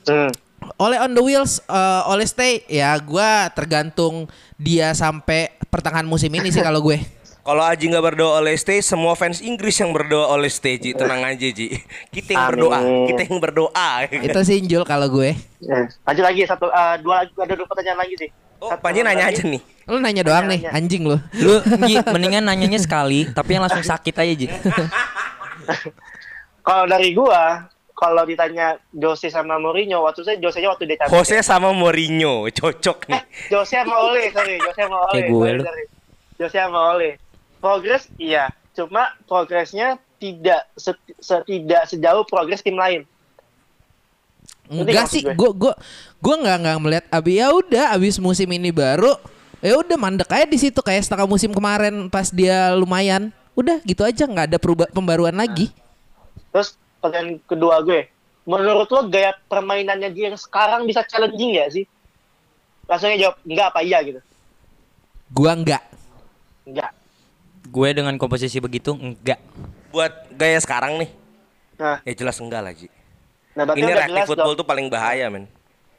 Hmm. Oleh on the wheels, eh, oleh stay ya gua tergantung dia sampai pertengahan musim ini sih kalau gue. Kalau Aji nggak berdoa oleh stay, semua fans Inggris yang berdoa oleh stay, Ji. Tenang aja, Ji. Kita yang Amin. berdoa, kita yang berdoa. itu sih Injul kalau gue. Ya. Lanjut lagi satu eh, dua ada dua pertanyaan lagi sih. Oh, Satu Panji nanya lagi. aja nih. Lu nanya doang nih, Nanya. anjing lu. Lu Gi, mendingan nanyanya sekali tapi yang langsung sakit aja Ji. Kalau dari gua, kalau ditanya Jose sama Mourinho, waktu saya Jose nya waktu dia cabut. Jose sama Mourinho, cocok nih. Eh, Jose sama Ole, sorry, Jose sama Ole. Kayak gue sorry, lu. sorry. Jose sama Ole. Progres iya, cuma progresnya tidak se- se- tidak sejauh progres tim lain. Enggak sih, gua gua gua nggak nggak melihat abi ya udah abis musim ini baru ya udah mandek aja di situ kayak setengah musim kemarin pas dia lumayan. Udah gitu aja nggak ada perubahan pembaruan lagi. Terus pertanyaan kedua gue, menurut lo gaya permainannya dia yang sekarang bisa challenging ya sih? Langsungnya jawab enggak apa iya gitu. Gua enggak. Enggak. Gue dengan komposisi begitu enggak. Buat gaya sekarang nih, Nah, ya jelas enggak lah, Ji. nah Ini jelas football dong. tuh paling bahaya, men.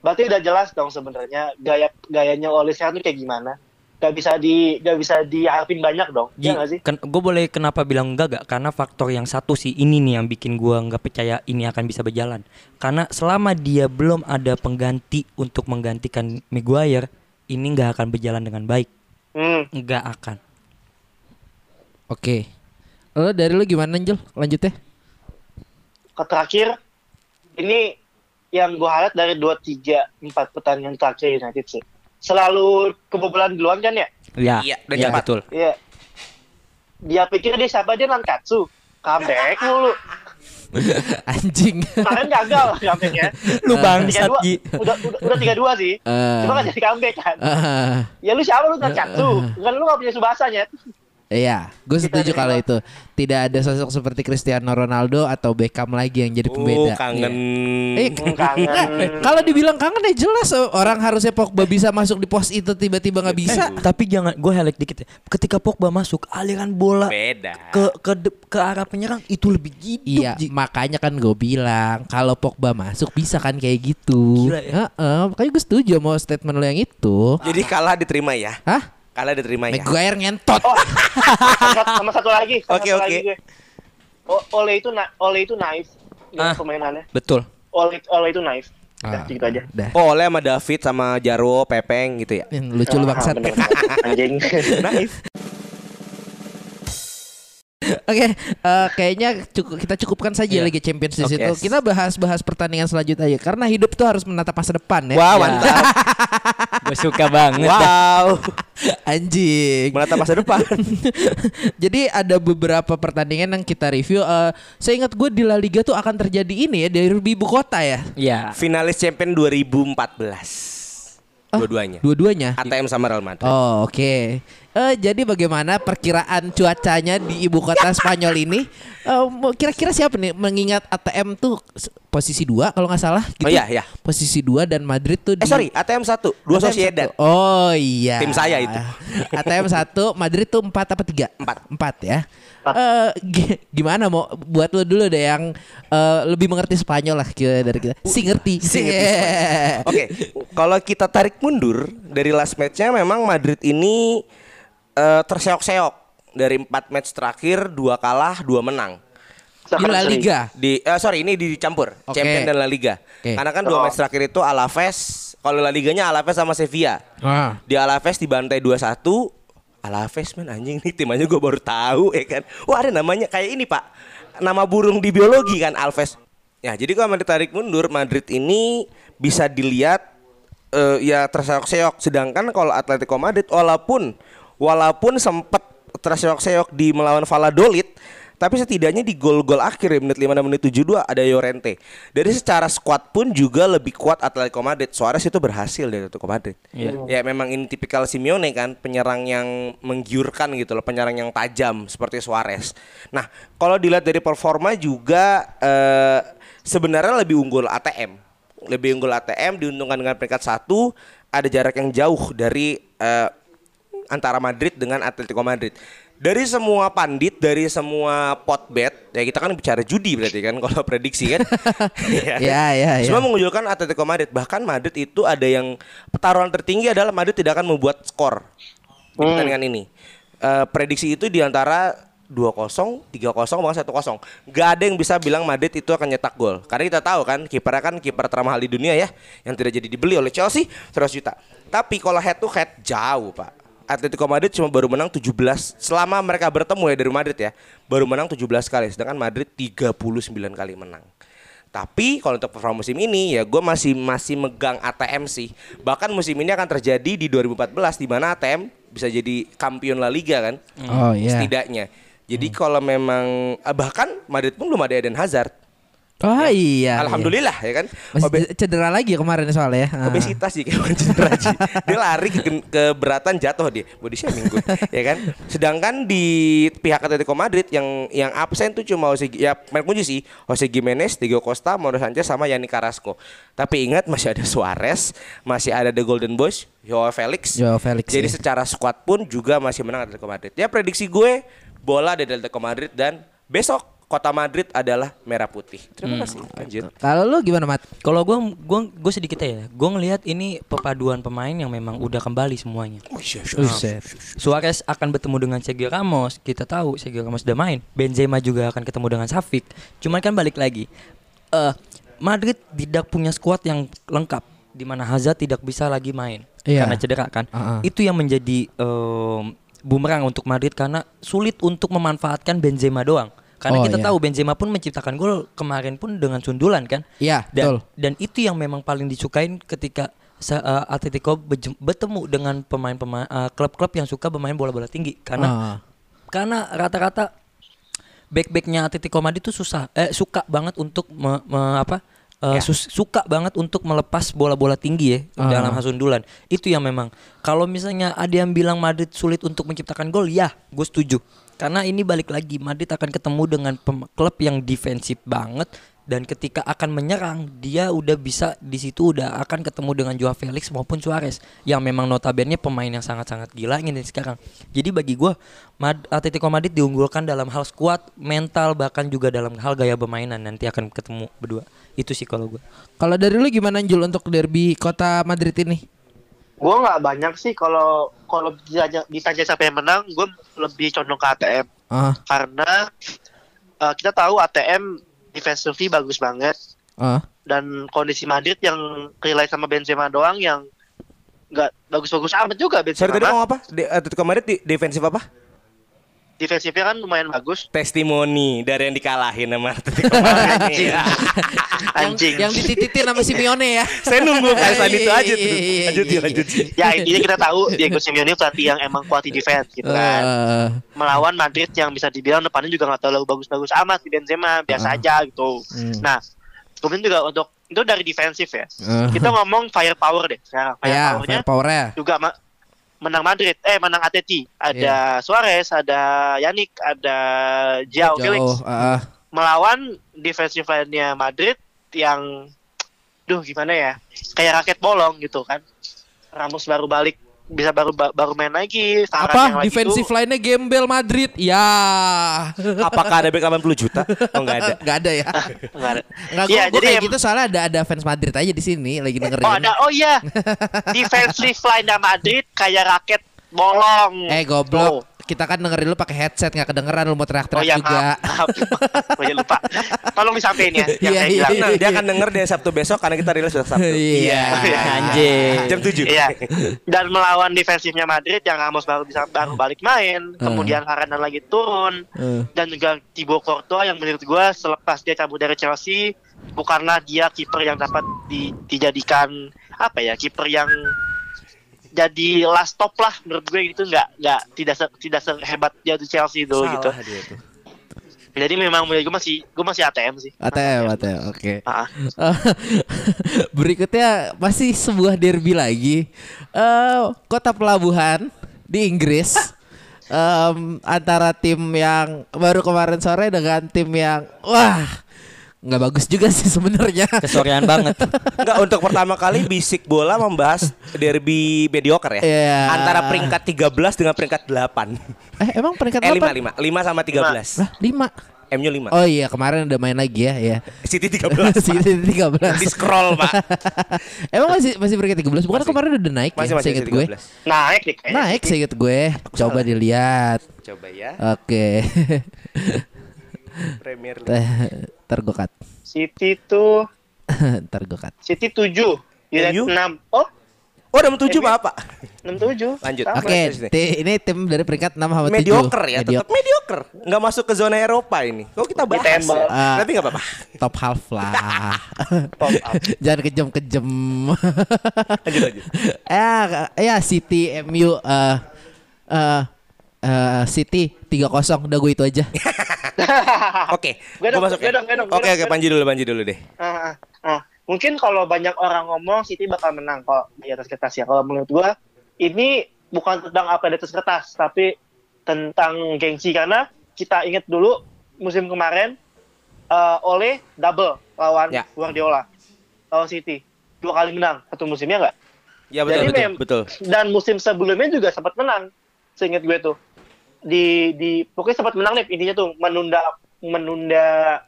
Berarti udah jelas dong sebenarnya gaya gayanya Ole sekarang tuh kayak gimana? Gak bisa di gak bisa diharapin banyak dong. Ji, Iya gak sih? gue boleh kenapa bilang enggak gak? Karena faktor yang satu sih ini nih yang bikin gue nggak percaya ini akan bisa berjalan. Karena selama dia belum ada pengganti untuk menggantikan Maguire, ini nggak akan berjalan dengan baik. Hmm. Nggak akan. Oke. Lo dari lu gimana Anjel? Lanjutnya. terakhir ini yang gue highlight dari dua tiga empat pertandingan terakhir United sih selalu kebobolan duluan kan ya? Ya, Iya, dan ya betul. iya. Dia pikir dia siapa? Dia Nankatsu comeback mulu. Anjing. kemarin gagal comebacknya. Lu tiga bangsat dua. Ji. udah udah udah tiga dua sih. Eh. cuma kan jadi comeback kan. Ah, ya lu siapa lu Nankatsu kan lu gak punya subasanya Iya, gue setuju terima. kalau itu. Tidak ada sosok seperti Cristiano Ronaldo atau Beckham lagi yang jadi Oh, pembeda. kangen. Eh, kangen. Kalau dibilang kangen ya jelas oh, orang harusnya Pogba bisa masuk di pos itu tiba-tiba nggak bisa. Tapi jangan gue highlight dikit ya. Ketika Pogba masuk, aliran bola Beda. ke ke de- ke arah penyerang itu lebih hidup Iya, Ji. makanya kan gue bilang kalau Pogba masuk bisa kan kayak gitu. Gila ya. Heeh, makanya gue setuju sama statement lo yang itu. Jadi kalah diterima ya. Hah? Kalah diterima ya. Maguire ngentot. oh sama, sama satu lagi Oke, satu oke. lagi gue. O- Ole itu na Ole itu naif Ah. permainannya Betul. Ole Ole itu naif Udah, Ah, gitu aja Dah. Oh, oleh sama David sama Jarwo, Pepeng gitu ya. Yang lucu lu bangsat. Ah, bener. anjing Naif. Oke, eh, kayaknya cukup kita cukupkan saja Iya. Liga Champions di Oke. situ. Kita bahas-bahas pertandingan selanjutnya aja karena hidup tuh harus menatap masa depan ya. Wah, Ya. mantap. Gue suka banget. Wow. Anjing. Menatap masa depan. Jadi ada beberapa pertandingan yang kita review. Eh, saya ingat gue di La Liga tuh akan terjadi ini ya dari ibu kota ya. Ya. Finalis Champion 2014. Dua-duanya. Dua-duanya. ATM sama Real Madrid. Oh oke. Eh, jadi bagaimana perkiraan cuacanya di ibu kota Spanyol ini? Eh, Kira-kira siapa nih? Mengingat ATM tuh posisi dua kalau nggak salah. Gitu. Oh, iya, iya. Posisi dua dan Madrid tuh Eh di sorry, ATM 1, dua ATM Sociedad. satu. Oh iya. Tim saya itu. ATM satu, Madrid tuh empat apa tiga? Empat. Empat ya. Eh, gi- gimana mau buat lo dulu deh yang eh, lebih mengerti Spanyol lah kita dari kita. Si ngerti. Si ngerti Yeah. Oke, kalau kita tarik mundur dari last matchnya memang Madrid ini eh, terseok-seok dari empat match terakhir dua kalah dua menang. Di La Liga. Di eh, sorry ini dicampur Oke. Champion dan La Liga. Oke. Karena kan dua Oh. match terakhir itu Alaves, kalau La Liganya Alaves sama Sevilla. Ah. Di Alaves dibantai 2-1. Alaves men anjing nih tim aja gue baru tahu ya kan. Wah ada namanya kayak ini pak. Nama burung di biologi kan Alves. Ya, jadi kalau Madrid tarik mundur, Madrid ini bisa dilihat eh, ya terseok-seok. Sedangkan kalau Atletico Madrid walaupun walaupun sempat terseok-seok di melawan Valladolid, tapi setidaknya di gol-gol akhir ya menit 5 dan menit 72 ada Llorente. Dari secara squad pun juga lebih kuat Atletico Madrid. Suarez itu berhasil dari Atletico Madrid. Ya memang ini tipikal Simeone kan, penyerang yang menggiurkan gitu loh, penyerang yang tajam seperti Suarez. Nah, kalau dilihat dari performa juga eh, sebenarnya lebih unggul ATM. Lebih unggul ATM diuntungkan dengan peringkat satu, ada jarak yang jauh dari eh, antara Madrid dengan Atletico Madrid. Dari semua pandit, dari semua pot bet, ya kita kan bicara judi berarti kan kalau prediksi kan. Iya. Ya, ya, ya. Semua mengunjulkan Atletico Madrid. Bahkan Madrid itu ada yang pertaruhan tertinggi adalah Madrid tidak akan membuat skor di pertandingan ini. Eh, prediksi itu di antara 2-0, 3-0, bahkan 1-0. Gak ada yang bisa bilang Madrid itu akan nyetak gol. Karena kita tahu kan kipernya kan kiper termahal di dunia ya yang tidak jadi dibeli oleh Chelsea 100 juta. Tapi kalau head to head jauh, Pak. Atletico Madrid cuma baru menang 17 selama mereka bertemu ya dari Madrid ya. Baru menang 17 kali sedangkan Madrid 39 kali menang. Tapi kalau untuk performa musim ini ya gue masih masih megang ATM sih. Bahkan musim ini akan terjadi di 2014 di mana ATM bisa jadi kampion La Liga kan. Oh, iya. Setidaknya. Jadi kalau memang ah, bahkan Madrid pun belum ada Eden Hazard. Oh iya. Alhamdulillah ya kan. Masih Obe- cedera lagi ya kemarin soalnya. Ah. obesitas sih kayak cedera Ji. Dia lari ke keberatan jatuh dia. Body shaming gue, ya kan. Sedangkan di pihak Atletico Madrid yang yang absen tuh cuma Jose ya main kunci sih Jose Gimenez, Diego Costa, Mauro Sanchez sama Yanni Carrasco. Tapi ingat masih ada Suarez, masih ada The Golden Boys, Joao Felix. Joao Felix, Jadi ya. secara squad pun juga masih menang Atletico Madrid. Ya prediksi gue bola dari Atletico Madrid dan besok kota Madrid adalah merah putih. Terima kasih. Lanjut. Kalau lu gimana, Mat? Kalau gue gua gue sedikit ya, gue ngelihat ini perpaduan pemain yang memang udah kembali semuanya. Buset. Suarez akan bertemu dengan Sergio Ramos. Kita tahu Sergio Ramos udah main. Benzema juga akan ketemu dengan Safik. Cuman kan balik lagi. eh Madrid tidak punya skuad yang lengkap di mana Hazard tidak bisa lagi main Iya. karena cedera kan. Ah, ah. Itu yang menjadi em, bumerang untuk Madrid karena sulit untuk memanfaatkan Benzema doang. Karena Oh, kita iya. tahu Benzema pun menciptakan gol kemarin pun dengan sundulan kan. Iya, Dan, betul. dan itu yang memang paling disukain ketika eh, Atletico bertemu dengan pemain-pemain eh, klub-klub yang suka bermain bola-bola tinggi karena Ah. karena rata-rata back-backnya Atletico Madrid itu susah eh suka banget untuk me- me- apa eh, sus- suka banget untuk melepas bola-bola tinggi ya Ah. dalam hasundulan itu yang memang kalau misalnya ada yang bilang Madrid sulit untuk menciptakan gol ya gue setuju karena ini balik lagi Madrid akan ketemu dengan klub yang defensif banget dan ketika akan menyerang dia udah bisa di situ udah akan ketemu dengan Joao Felix maupun Suarez yang memang notabene pemain yang sangat-sangat gila ini sekarang. Jadi bagi gua Mad Atletico Madrid diunggulkan dalam hal skuad, mental bahkan juga dalam hal gaya bermainan nanti akan ketemu berdua. Itu sih kalau gua. Kalau dari lu gimana Jul untuk derby kota Madrid ini? Gue nggak banyak sih kalau kalau ditanya, ditanya siapa yang menang, gue lebih condong ke ATM Ah, karena eh, kita tahu ATM defensively bagus banget ah. dan kondisi Madrid yang relay sama Benzema doang yang nggak bagus-bagus amat juga Sorry Benzema. tadi ngomong apa? De Atletico Madrid di defensif apa? Defensifnya kan lumayan bagus. Testimoni dari yang dikalahin sama Atletico Madrid. Anjing. Iya. Anjing. Yang ditititin sama Simeone ya. Saya nunggu kaisan itu aja tuh. Iya, iya, Lanjut iya, ya, lanjut. Ji. ya intinya kita tahu Diego Simeone pelatih yang emang kuat di defense gitu kan. Eh, Melawan Madrid yang bisa dibilang depannya juga nggak terlalu bagus-bagus amat di Benzema, biasa aja gitu. Hmm. Nah, kemudian juga untuk itu dari defensif ya. eh. Kita ngomong firepower deh sekarang. ya, Firepowernya fair power-nya. juga ma- menang Madrid, eh menang Atleti. Ada Suarez, ada Yannick, ada Joao Felix. Ah. Melawan defensive line-nya Madrid yang duh gimana ya? Kayak raket bolong gitu kan. Ramos baru balik bisa baru ba- baru main lagi. Apa lagi defensive tuh- line-nya gembel Madrid? Ya. Apakah ada back 80 juta? Oh enggak ada. Enggak ada ya. Nggak ada. Enggak gua, gua jadi kayak em- gitu soalnya ada ada fans Madrid aja di sini lagi dengerin. Oh ada, oh iya. Defensive line Madrid kayak raket bolong. Eh goblok. Kita kan dengerin lu pakai headset nggak kedengeran lu mau Oh teriak-teriak iya juga. maaf, maaf. Oh iya lupa. Tolong disampaikan ya. Yang Iya, saya iya, bilang. Tenang, dia akan denger di Sabtu besok karena kita rilis sudah Sabtu. Iya. Anjing. Jam 7. Iya. Dan melawan defensifnya Madrid yang Ramos baru bisa baru balik main, kemudian Varane lagi turun, dan juga Thibaut Courtois yang menurut gua selepas dia cabut dari Chelsea bukanlah dia kiper yang dapat di- dijadikan apa ya kiper yang jadi last stop lah menurut gue gitu nggak nggak tidak se- tidak sehebat dia di Chelsea gitu Salah dia tuh. jadi memang gue masih gue masih ATM sih ATM, ATM, oke. Ah, Berikutnya masih sebuah derby lagi. Eh, kota pelabuhan di Inggris. Em, antara tim yang baru kemarin sore dengan tim yang wah nggak bagus juga sih sebenarnya. Kesorean banget. Enggak untuk pertama kali bisik bola membahas derby mediocre ya. Iya. Antara peringkat 13 dengan peringkat 8. Eh emang peringkat Eh berapa? 5 5. 5 sama 13. Lah, lima. MU 5. Oh iya kemarin udah main lagi ya, ya. City 13. Pak. City 13. Di scroll, Pak. Emang masih masih peringkat 13? Bukan kemarin udah naik Masih ya, masih City gue. 13. naik nih kayaknya. Naik seinget gue. Coba dilihat. Coba ya. Oke. Premier League. Ntar gue cut. City tuh Ntar gue cut. City 7 United MU? 6 oh Oh, udah 7 MU. Pak, Pak. 67 Lanjut. Oke, ti- ini tim dari peringkat 6 sama 7. Mediocre ya, tetap mediocre. Enggak masuk ke zona Eropa ini. Kok kita bahas? Ditembak. ya? Ah. Tapi enggak apa-apa. Top half lah. Top up. Jangan kejem-kejem. Lanjut lanjut. ya, ya City MU eh eh eh, City 3-0 udah gue itu aja. Oke, Gue masuk gue ya. gue gue Oke, oke, gue Panji dulu, Panji dulu deh. Ah, ah, ah. Mungkin kalau banyak orang ngomong City bakal menang kok di atas kertas ya. Kalau menurut gua ini bukan tentang apa di atas kertas, tapi tentang gengsi karena kita ingat dulu musim kemarin eh, oleh double lawan Ya. Guardiola lawan City dua kali menang satu musimnya nggak? Ya betul, Jadi betul, betul. Dan musim sebelumnya juga sempat menang, seingat gue tuh di di pokoknya sempat menang nih intinya tuh menunda menunda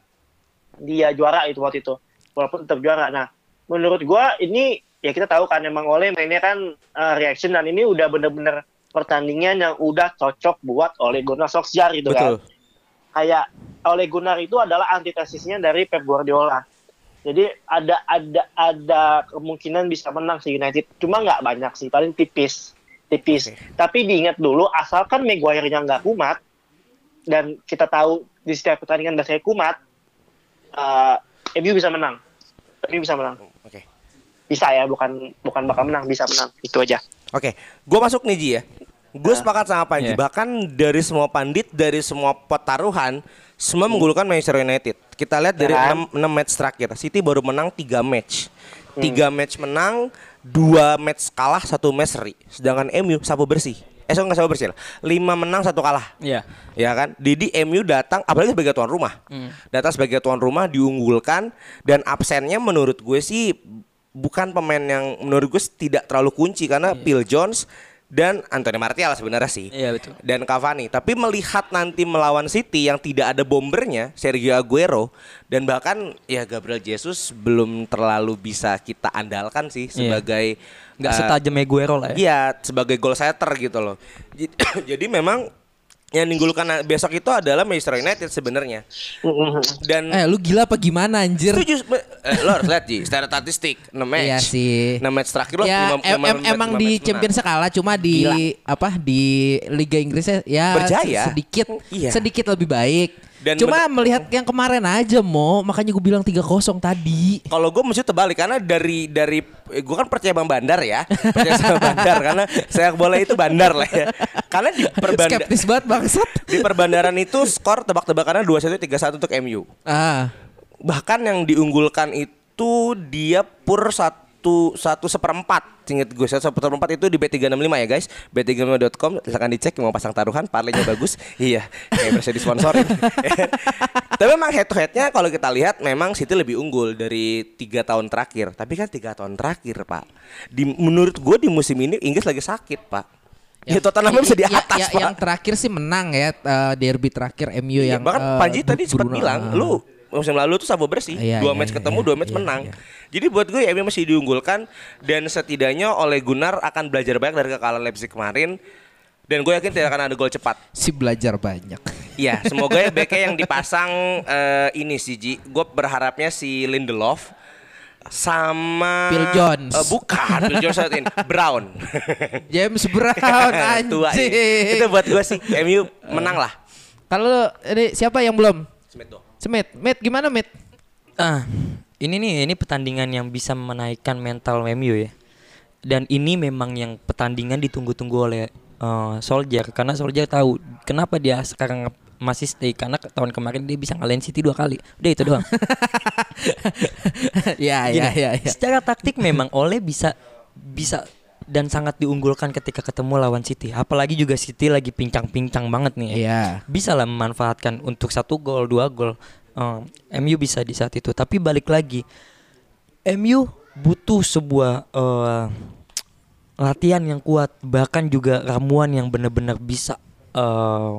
dia juara itu waktu itu walaupun tetap juara. Nah menurut gua ini ya kita tahu kan emang oleh mainnya kan uh, reaction dan ini udah bener-bener pertandingan yang udah cocok buat oleh Gunnar Solskjaer gitu Betul. kan. Kayak oleh Gunnar itu adalah antitesisnya dari Pep Guardiola. Jadi ada ada ada kemungkinan bisa menang si United. Cuma nggak banyak sih, paling tipis, tipis. Oke. Tapi diingat dulu, asalkan Maguire-nya nggak kumat dan kita tahu di setiap pertandingan dasarnya kumat, uh, MU bisa menang. MU bisa menang. Oke. Bisa ya, bukan bukan bakal menang, bisa menang. Itu aja. Oke, gue masuk nih Ji ya. Gue Nah. sepakat sama Panji. Iya. Bahkan dari semua pandit, dari semua pertaruhan, semua menggulkan Manchester United. Kita lihat dari Ya 6, kan? match terakhir, City baru menang 3 match. Hmm. 3 match menang, 2 match kalah, 1 match seri. Sedangkan MU sapu bersih. Eh, so nggak sapu bersih lah. 5 menang, 1 kalah. Iya. Ya kan? Didi MU datang apalagi sebagai tuan rumah. Datang sebagai tuan rumah diunggulkan dan absennya menurut gue sih bukan pemain yang menurut gue tidak terlalu kunci karena Phil Jones dan Anthony Martial sebenarnya sih. Iya, betul. Dan Cavani. Tapi melihat nanti melawan City yang tidak ada bombernya Sergio Aguero dan bahkan ya Gabriel Jesus belum terlalu bisa kita andalkan sih sebagai Nggak eh, setajam Aguero lah ya. Iya, sebagai goal setter gitu loh. Jadi, jadi memang yang ninggulkan besok itu adalah Manchester United sebenarnya. Dan Eh lu gila apa gimana anjir? setuju eh, lo harus lihat Ji, secara statistik 6 match. Iya sih. 6 match terakhir lo Ya lima- em- lima- em- lima- emang lima di match Champions menang. kalah cuma di apa di Liga Inggrisnya ya Berjaya. sedikit Iya. sedikit lebih baik. Dan cuma bener- melihat yang kemarin aja mau makanya gue bilang 3-0 tadi. Kalau gue mesti terbalik karena dari dari gue kan percaya bang Bandar ya, percaya sama Bandar karena saya bola itu Bandar lah ya. Karena di perbanda- Skeptis banget bangsat. di perbandaran itu skor tebak-tebakannya 2-1 3-1 untuk MU. Ah. bahkan yang diunggulkan itu dia pur satu satu seperempat inget gue satu seperempat itu di B365 ya guys. B365.com silahkan dicek mau pasang taruhan parlenya bagus. Iya kayak bisa disponsorin tapi memang head to headnya kalau kita lihat memang City lebih unggul dari tiga tahun terakhir. Tapi kan tiga tahun terakhir pak. Di menurut gue di musim ini Inggris lagi sakit pak. Ya Tottenham bisa di Ya- atas ya- pak. Yang terakhir sih menang ya eh, derby terakhir MU Iya, yang bahkan eh, Panji tadi sempat bilang lu musim lalu tuh sabu bersih Iya, dua iya, match iya, ketemu iya, dua match iya, menang iya. jadi buat gue MU masih diunggulkan dan setidaknya oleh Gunnar akan belajar banyak dari kekalahan Leipzig kemarin dan gue yakin tidak akan ada gol cepat si belajar banyak. Iya semoga ya BK yang dipasang eh, ini sih Ji gue berharapnya si Lindelof sama Phil Jones. Eh, bukan Phil Jones saat ini Brown James Brown tua ini. itu buat gue sih MU menang lah Kalau ini siapa yang belum? Smith. Smith, Smith gimana Smith? Ah, ini nih ini pertandingan yang bisa menaikkan mental MU ya. Dan ini memang yang pertandingan ditunggu-tunggu oleh eh, Solskjaer karena Solskjaer tahu kenapa dia sekarang masih stay karena tahun kemarin dia bisa ngalahin City dua kali. Udah itu doang. ya ya ya ya. Secara taktik memang Ole bisa bisa dan sangat diunggulkan ketika ketemu lawan City. Apalagi juga City lagi pincang-pincang banget nih. ya. Iya. Bisa lah memanfaatkan untuk satu gol, dua gol. Eh, MU bisa di saat itu. Tapi balik lagi, MU butuh sebuah eh, latihan yang kuat, bahkan juga ramuan yang benar-benar bisa eh,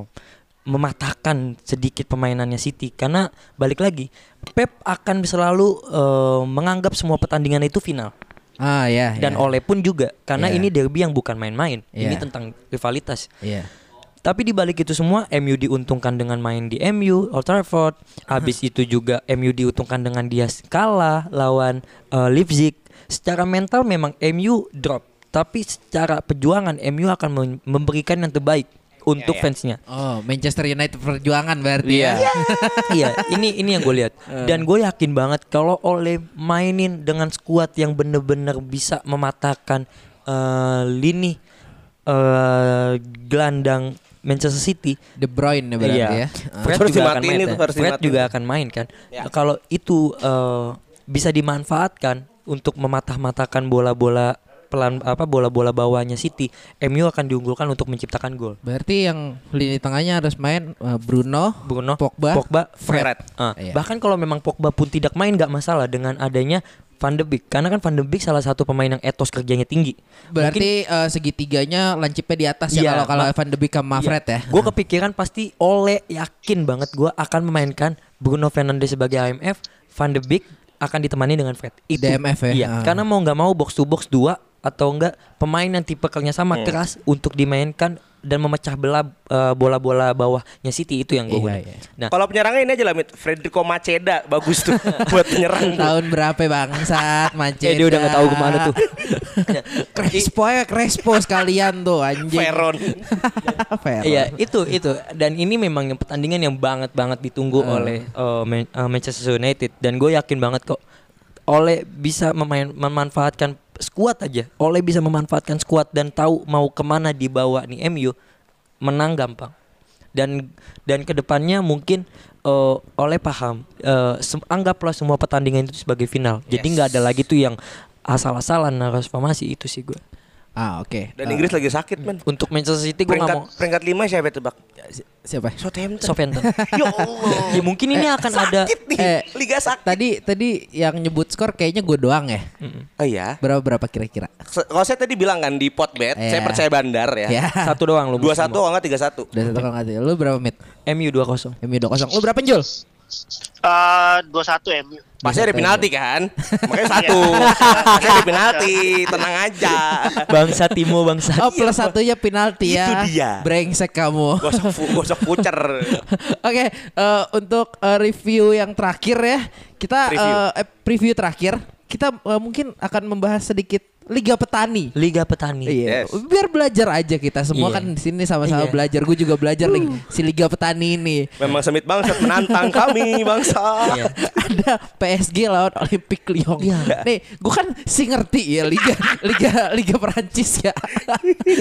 mematahkan sedikit permainannya City. Karena balik lagi, Pep akan selalu eh, menganggap semua pertandingan itu final Ah ya. dan ya. Ole pun juga karena Iya. ini derby yang bukan main-main. Ini Iya. tentang rivalitas. Iya. Tapi di balik itu semua MU diuntungkan dengan main di MU Old Trafford. Habis itu juga MU diuntungkan dengan dia kalah lawan eh, Leipzig. Secara mental memang MU drop, tapi secara perjuangan MU akan mem- memberikan yang terbaik untuk Iya, iya. fansnya. Oh, Manchester United perjuangan berarti ya. iya, ini ini yang gue lihat. Dan gue yakin banget kalau oleh mainin dengan skuad yang bener-bener bisa mematahkan eh, lini eh, gelandang Manchester City. De Bruyne berarti Iya. ya. Fred Harus juga akan main. itu, kan? harus Fred juga akan main kan. Ya. Kalau itu eh, bisa dimanfaatkan untuk mematah-matahkan bola-bola pelan apa bola-bola bawahnya City, MU akan diunggulkan untuk menciptakan gol. Berarti yang lini tengahnya harus main uh, Bruno, Bruno, Pogba, Pogba, Fred. Fred. Ah, Iya. Bahkan kalau memang Pogba pun tidak main nggak masalah dengan adanya Van de Beek karena kan Van de Beek salah satu pemain yang etos kerjanya tinggi. Berarti uh, segitiganya lancipnya di atas ya Iya, kalau kalau Van de Beek sama Fred ya. Gue kepikiran pasti Ole yakin banget gue akan memainkan Bruno Fernandes sebagai IMF, Van de Beek akan ditemani dengan Fred. Itu DMF ya? Iya, Ah. karena mau nggak mau box to box dua atau enggak pemain yang tipe kernya sama keras untuk dimainkan dan memecah belah eh, bola-bola bawahnya City itu yang gue Iya, iya. Nah, Kalau penyerangnya ini aja lah, Mit. Federico Maceda bagus tuh buat penyerang. tuh. Tahun berapa ya, bangsat Maceda. Eh, dia udah nggak tahu ke mana tuh. Crespo ya Crespo sekalian tuh anjing. Veron. Veron. Iya itu itu dan ini memang yang pertandingan yang banget banget ditunggu oleh uh, Man- uh, Manchester United dan gue yakin banget kok oleh bisa memain, memanfaatkan skuad aja. Oleh bisa memanfaatkan skuad dan tahu mau ke mana dibawa nih MU menang gampang. Dan dan ke depannya mungkin uh, oleh paham uh, sem- anggaplah semua pertandingan itu sebagai final. Jadi nggak ada lagi tuh yang asal-asalan harus formasi itu sih gue Ah, oke. Dan Ah, Inggris lagi sakit, man. untuk Manchester City gue nggak mau peringkat lima siapa tebak? si- siapa? Southampton. Southampton ya Allah. ya mungkin ini akan ada Sakit nih. Eh, Liga sakit. Tadi tadi yang nyebut skor kayaknya gue doang ya. Oh iya. Berapa berapa kira-kira? Kalau saya tadi bilang kan di potbet, Iya. saya percaya bandar ya. Ya. satu doang lu Dua satu, kalau nggak tiga satu. Udah satu kalau nggak salah. Lu berapa mit? MU 2-0 MU 2-0. Lu berapa Jul? Eh, dua satu MU. Pasti ada satu, penalti kan? Makanya satu. Pasti ada penalti, tenang aja. bangsa Timo bangsa Oh plus satunya penalti ya. Itu dia. Brengsek kamu. Gosok gosok pucer. Oke, eh, untuk eh, review yang terakhir ya, kita Preview. eh, eh, preview terakhir, kita mungkin akan membahas sedikit Liga Petani. Liga Petani Iya, Yes. biar belajar aja kita semua Iya. kan di sini sama-sama Iya. belajar. Gue juga belajar nih si Liga Petani ini. Memang semit bangsat menantang kami bangsa. Iya. Ada PSG lawan Olympique Lyon. Iya. Nih, gue kan si ngerti ya Liga Liga Liga Perancis ya.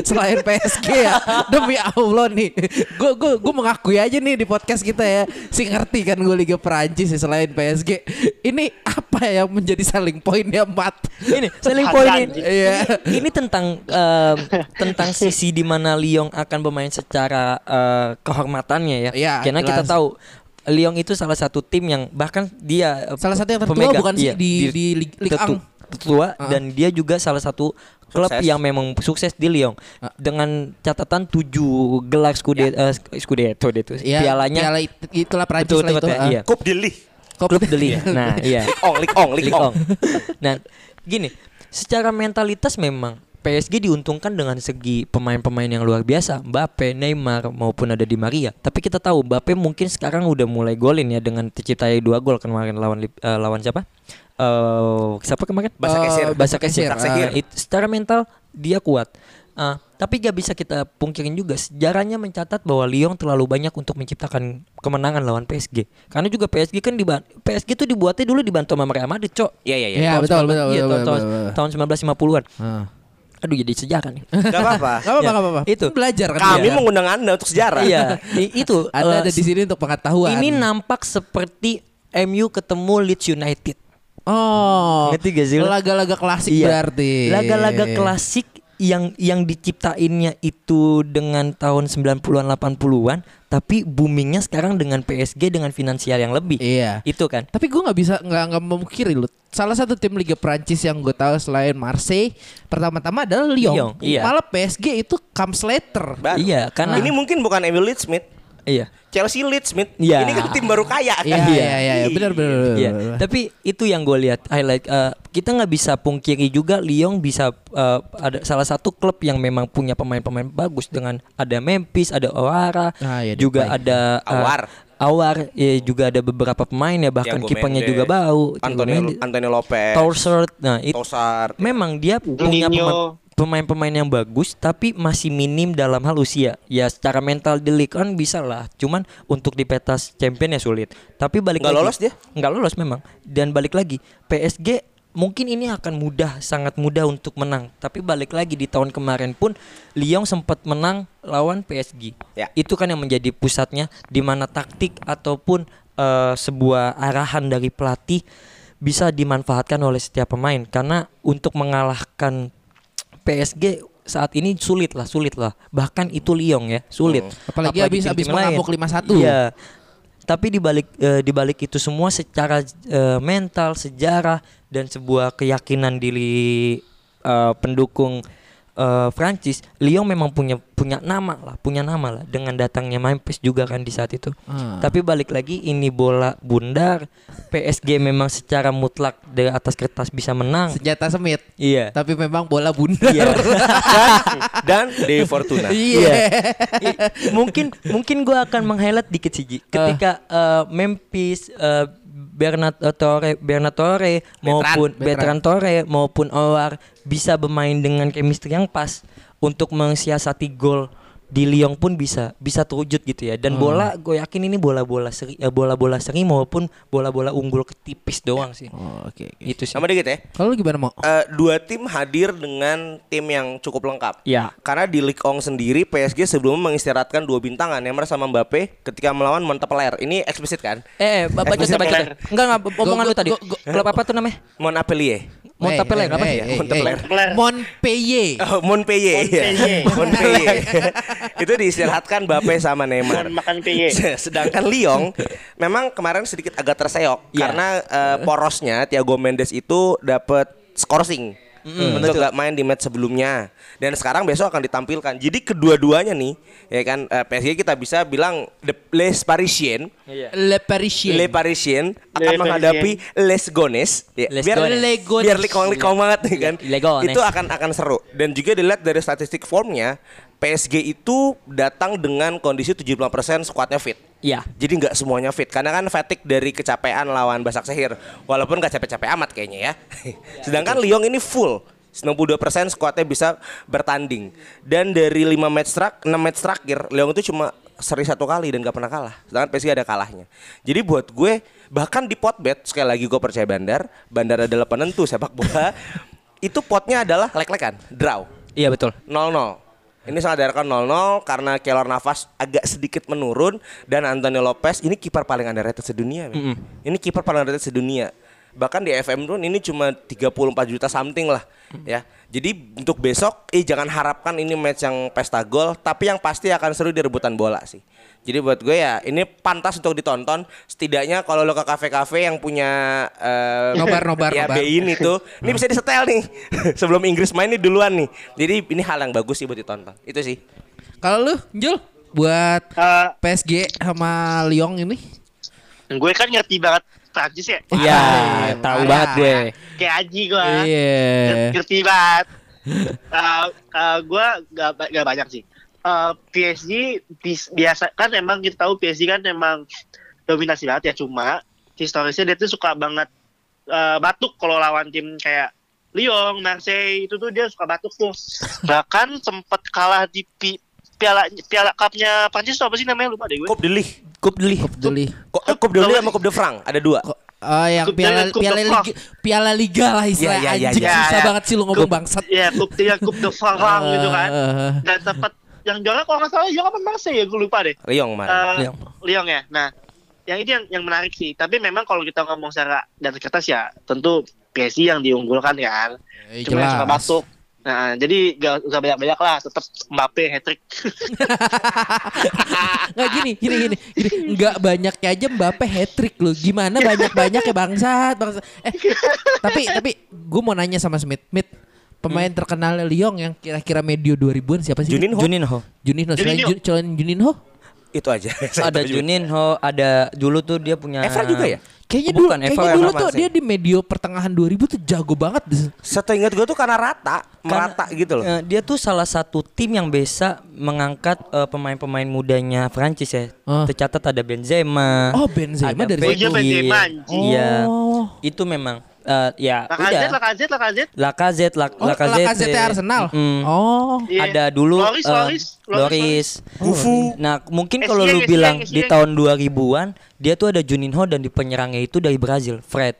Selain PSG ya. Demi Allah nih. Gue gue gue mengakui aja nih di podcast kita ya. Si ngerti kan gue Liga Perancis ya selain PSG. Ini apa yang menjadi selling pointnya Mat? ini selling Ada point ini anjing. Iya. ini tentang em, tentang sisi di mana Lyon akan bermain secara eh, kehormatannya ya Iya, karena kita jelas. tahu Lyon itu salah satu tim yang bahkan dia eh, Salah satu yang tertua pemegang- bukan sih iya, di di Lig- Ligue tertu- 1. tertua Ah. dan dia juga salah satu klub Sukses. yang memang sukses di Lyon Ah. dengan catatan tujuh gelar Scudetto eh, Scudetto deh tuh Ya, pialanya piala it- itulah Perancis Betul, lah itu. ah. iya. Kup Dili. klub The League. Nah, iya. Ong, lik ong, lik. Ong. Nah, gini, secara mentalitas memang PSG diuntungkan dengan segi pemain-pemain yang luar biasa, Mbappe, Neymar maupun ada Di Maria. Tapi kita tahu Mbappe mungkin sekarang udah mulai golin ya dengan terciptai dua gol kemarin lawan eh, lawan siapa? Eh siapa kemarin? Basa Eh, Kesir. Basa Kesir. Kesir, ah. Eh, it- secara mental dia kuat. Ah, tapi gak bisa kita pungkirin juga sejarahnya mencatat bahwa Lyon terlalu banyak untuk menciptakan kemenangan lawan PSG. Karena juga PSG kan diban PSG tuh dibuatnya dulu dibantu sama Real Madrid, Cok. Iya iya iya. Iya Tahun betul 19 betul iya, betul. tahun, betul, tahun, betul. tahun 1950-an. Ah. Aduh jadi sejarah nih. Gak apa-apa. Gak apa-apa, Ya. apa-apa. Itu. belajar kan. Kami dia. mengundang Anda untuk sejarah. iya, itu Anda eh, ada di sini untuk pengetahuan. Ini nampak seperti MU ketemu Leeds United. Oh. Ngerti gak sih? Laga-laga klasik Iya. berarti. Laga-laga klasik yang yang diciptainnya itu dengan tahun 90-an 80-an tapi boomingnya sekarang dengan PSG dengan finansial yang lebih. Iya. Itu kan. Tapi gue nggak bisa nggak nggak memungkiri lu. Salah satu tim Liga Prancis yang gue tahu selain Marseille pertama-tama adalah Lyon. Lyon, iya. Malah PSG itu comes later. Baru. Iya, karena Ini mungkin bukan Emil Smith. Iya. Chelsea Leeds Smith. Iya. Ini kan tim baru kaya kan. Iya iya iya iya. benar benar. benar, Iya, tapi itu yang gue lihat highlight. Eh, kita nggak bisa pungkiri juga Lyon bisa eh, ada salah satu klub yang memang punya pemain-pemain bagus dengan ada Memphis, ada Owara, Ah, iya, juga ada eh, Awar. Awar, ya juga ada beberapa pemain ya bahkan kipernya juga bau. Antonio Antonio Lopez. Torsert. Nah, itu Tosar. memang dia punya Juninho. Pema- pemain-pemain yang bagus tapi masih minim dalam hal usia. Ya secara mental di league kan bisa lah. Cuman untuk di petas champion ya sulit. Tapi balik Nggak lagi lolos dia? Nggak lolos memang. Dan balik lagi PSG mungkin ini akan mudah sangat mudah untuk menang. Tapi balik lagi di tahun kemarin pun Lyon sempat menang lawan PSG. Ya. Itu kan yang menjadi pusatnya di mana taktik ataupun eh, sebuah arahan dari pelatih bisa dimanfaatkan oleh setiap pemain karena untuk mengalahkan PSG saat ini sulit lah, sulit lah. Bahkan itu Lyon ya, sulit. Apalagi habis- habis mengamuk 5-1. Iya. Tapi di balik eh, di balik itu semua secara eh, mental, sejarah dan sebuah keyakinan diri eh, pendukung eh, Prancis, Lyon memang punya punya nama lah, punya nama lah dengan datangnya Memphis juga kan di saat itu. Ah. Tapi balik lagi ini bola bundar, PSG memang secara mutlak dari atas kertas bisa menang. Senjata semit. Iya. Tapi memang bola bundar. Iya. Dan De Fortuna. Iya. I- mungkin mungkin gua akan meng-highlight dikit sih. Ketika eh, Memphis eh, Bernat eh, Torre Bernat Torre maupun Bertrand. Bertrand Torre maupun Owar bisa bermain dengan chemistry yang pas untuk mensiasati gol di Lyon pun bisa bisa terwujud gitu ya dan bola gue yakin ini bola-bola seri eh, bola-bola seri maupun bola-bola unggul ketipis doang sih Oh, Oke. oke. itu sih Sama dikit ya. Kalau lu gimana mau? Eh, dua tim hadir dengan tim yang cukup lengkap. Ya. Karena di Ligue 1 sendiri PSG sebelumnya mengistirahatkan dua bintangan Neymar sama Mbappe ketika melawan Montpellier. Ini eksplisit kan? eh, eh baca baca baca enggak enggak omongan lu tadi klub apa tuh namanya Montpellier. Montpellier apa hey, Montpellier. Montpellier. Oh, Montpellier. Montpellier. Montpellier. Itu diistirahatkan Mbappe sama Neymar. Makan PY. Sedangkan Lyon memang kemarin sedikit agak terseok Iya. karena eh, porosnya Thiago Mendes itu dapat skorsing. untuk gak main di match sebelumnya dan sekarang besok akan ditampilkan. Jadi kedua-duanya nih, ya kan eh, PSG kita bisa bilang the Les Parisiens, Le Parisien. Les Parisiens akan Les menghadapi Les Gones. Ya, Les biar Gones. Les Gones. biar likong-likong banget nih kan. Les Gones. Itu akan akan seru. Dan juga dilihat dari statistik formnya, PSG itu datang dengan kondisi 75% skuadnya fit. Iya. Jadi nggak semuanya fit karena kan fatigue dari kecapean lawan Basak Sehir. Walaupun nggak capek-capek amat kayaknya ya. Sedangkan Lyon ini full 92% skuadnya bisa bertanding. Dan dari 5 match trak 6 match terakhir Lyon itu cuma seri satu kali dan gak pernah kalah. Sedangkan PSG ada kalahnya. Jadi buat gue bahkan di pot bet sekali lagi gue percaya Bandar, Bandar adalah penentu sepak bola. itu potnya adalah lek-lekan, draw. Iya betul. 0-0. Ini sangat diarahkan 0-0 karena Keylor Navas agak sedikit menurun dan Antonio Lopez ini kiper paling underrated sedunia. men. Ini kiper paling underrated sedunia. Bahkan di FM pun ini cuma 34 juta something lah ya. Jadi untuk besok eh jangan harapkan ini match yang pesta gol, tapi yang pasti akan seru di rebutan bola sih. Jadi buat gue ya ini pantas untuk ditonton. Setidaknya kalau lo ke kafe-kafe yang punya eh, Nobar, nobar, ya nobar. BI itu, ini bisa disetel nih sebelum Inggris main nih duluan nih. Jadi ini hal yang bagus sih buat ditonton. Itu sih. Kalau lu, Jul, buat Eh, PSG sama Lyon ini? gue kan ngerti banget Prancis ya. Iya, Ah, tahu banget gue. Kayak Aji gue. Iya. Ngerti banget. Eh, eh, gue gak, gak banyak sih. Eh, PSG bis- biasa kan emang kita tahu PSG kan emang dominasi banget ya cuma historisnya dia tuh suka banget eh, batuk kalau lawan tim kayak Lyon, Marseille itu tuh dia suka batuk tuh. Bahkan sempat kalah di pi- piala piala cupnya Prancis apa sih namanya lupa deh gue. Coupe de Ligue. Coupe de Ligue. Deli. Eh, Coupe de Ligue sama Coupe de France ada dua. Oh yang Coupe piala piala liga, piala liga lah istilahnya Iya, iya, iya, anjing iya. susah Iya, banget sih lu ngomong bangsat. Iya, Coupe de Coupe de France gitu kan. Eh, Dan sempat yang juara kalau nggak salah Lyon apa Marseille ya gue lupa deh. Lyon kemarin. Eh, Lyon. Lyon ya. Nah, yang ini yang yang menarik sih. Tapi memang kalau kita ngomong secara dan kertas ya tentu PSG yang diunggulkan kan. eh, Cuma yang suka batuk. Nah, jadi gak usah banyak-banyak lah, tetap Mbappe hat trick. Nggak gini, gini, gini, gini. Nggak banyaknya aja Mbappe hat trick loh. Gimana banyak-banyak ya bangsat, bangsat. Eh, tapi tapi gue mau nanya sama Smith. Smith, pemain terkenal Lyon yang kira-kira medio 2000-an siapa sih? Juninho. Juninho. Juninho. Selain, Juninho. Jun- selain Juninho? Itu aja. Ada. Juninho, ada dulu tuh dia punya Evra juga ya? Kayaknya dulu, Bukan, kayaknya dulu tuh dia di medio pertengahan 2000 tuh jago banget. Seingat gue tuh karena rata, merata Karena, gitu loh. eh, dia tuh salah satu tim yang bisa mengangkat eh, pemain-pemain mudanya Prancis ya. Oh. Tercatat ada Benzema. Oh, Benzema ada dari Oh, iya. Benzema, anjing. Iya. Oh. Itu memang eh, ya udah. Lacazette, Lacazette. Lacazette, Lac- Oh, Lacazette Arsenal. Mm. Oh. Iya. Ada dulu Loris, eh, Loris, Loris. Kufu. Nah, mungkin Essien, kalau lu Essien, bilang Essien. di tahun 2000-an, dia tuh ada Juninho dan di penyerangnya itu dari Brazil, Fred.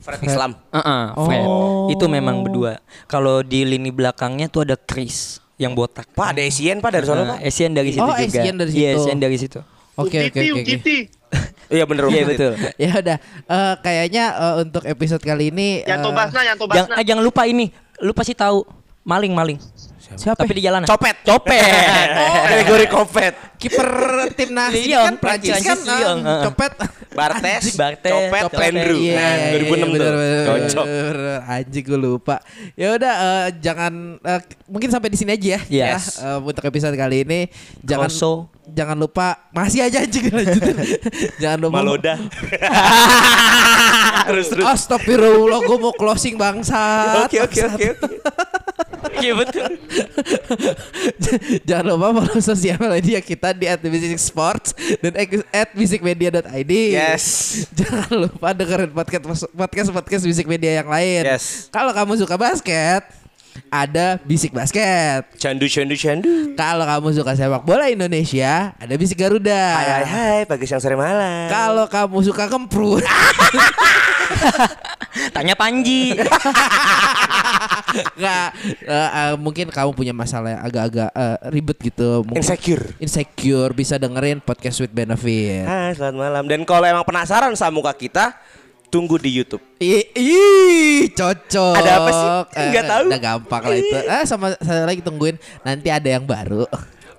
Fred Islam. Heeh, Fred. Oh. Itu memang berdua. Kalau di lini belakangnya tuh ada Chris yang botak. Pak ada Essien Pak dari sana Pak. Essien dari situ Oh, juga. Essien dari Iya, situ. Essien dari situ. Oke, oke, oke. Iya bener Iya betul. Ya udah, eh, kayaknya eh, untuk episode kali ini Yanto eh, Basna, Yanto Jangan, Basna. eh, jangan lupa ini. Lu pasti tahu maling-maling. Siapa? Tapi di jalanan. Copet. Copet. Kategori kopet. kiper timnas Lyon, kan Prancis kan Lyon, heeh. copet Bartes, Bartes, Copet, Copet. Landrew. Iya, Nah, iya, 2006 iya, tuh. bener, bener, Cocok. Anjing gue lupa. Ya udah eh, jangan eh, mungkin sampai di sini aja ya. Yes. Ya, eh, untuk episode kali ini jangan Koso. jangan lupa masih aja anjing lanjutin. jangan lupa Maloda. terus terus. Astagfirullah gue mau closing bangsat. Oke oke oke. Iya betul. Jangan lupa follow sosial media kita di @music_sports dan @musicmedia.id. Yes. Jangan lupa dengerin podcast podcast podcast Music Media yang lain. Yes. Kalau kamu suka basket, ada Bisik Basket. Candu candu candu. Kalau kamu suka sepak bola Indonesia, ada Bisik Garuda. Hai hai hai pagi siang sore malam. Kalau kamu suka kemprut, Tanya Panji. nggak eh, eh, mungkin kamu punya masalah yang agak-agak eh, ribet gitu. Mungkin Insecure. insecure bisa dengerin podcast with benefit. Hai selamat malam. Dan kalau emang penasaran sama muka kita, tunggu di YouTube. Ih, ih, cocok. Ada apa sih? Nggak tahu. Udah gampang lah itu. Ah, sama saya lagi tungguin nanti ada yang baru.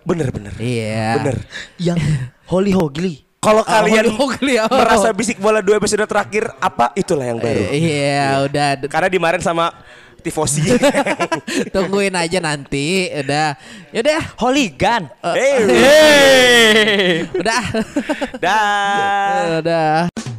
Bener bener. Iya. Bener. yang Holy Hogli. Kalau Ah, kalian Holy Hogli, oh. merasa bisik bola dua episode terakhir apa itulah yang baru. Eh, Iya, udah Karena dimarin sama tifosi. tungguin aja nanti. Udah. Yaudah. Holigan. hey. Udah. Dah. udah.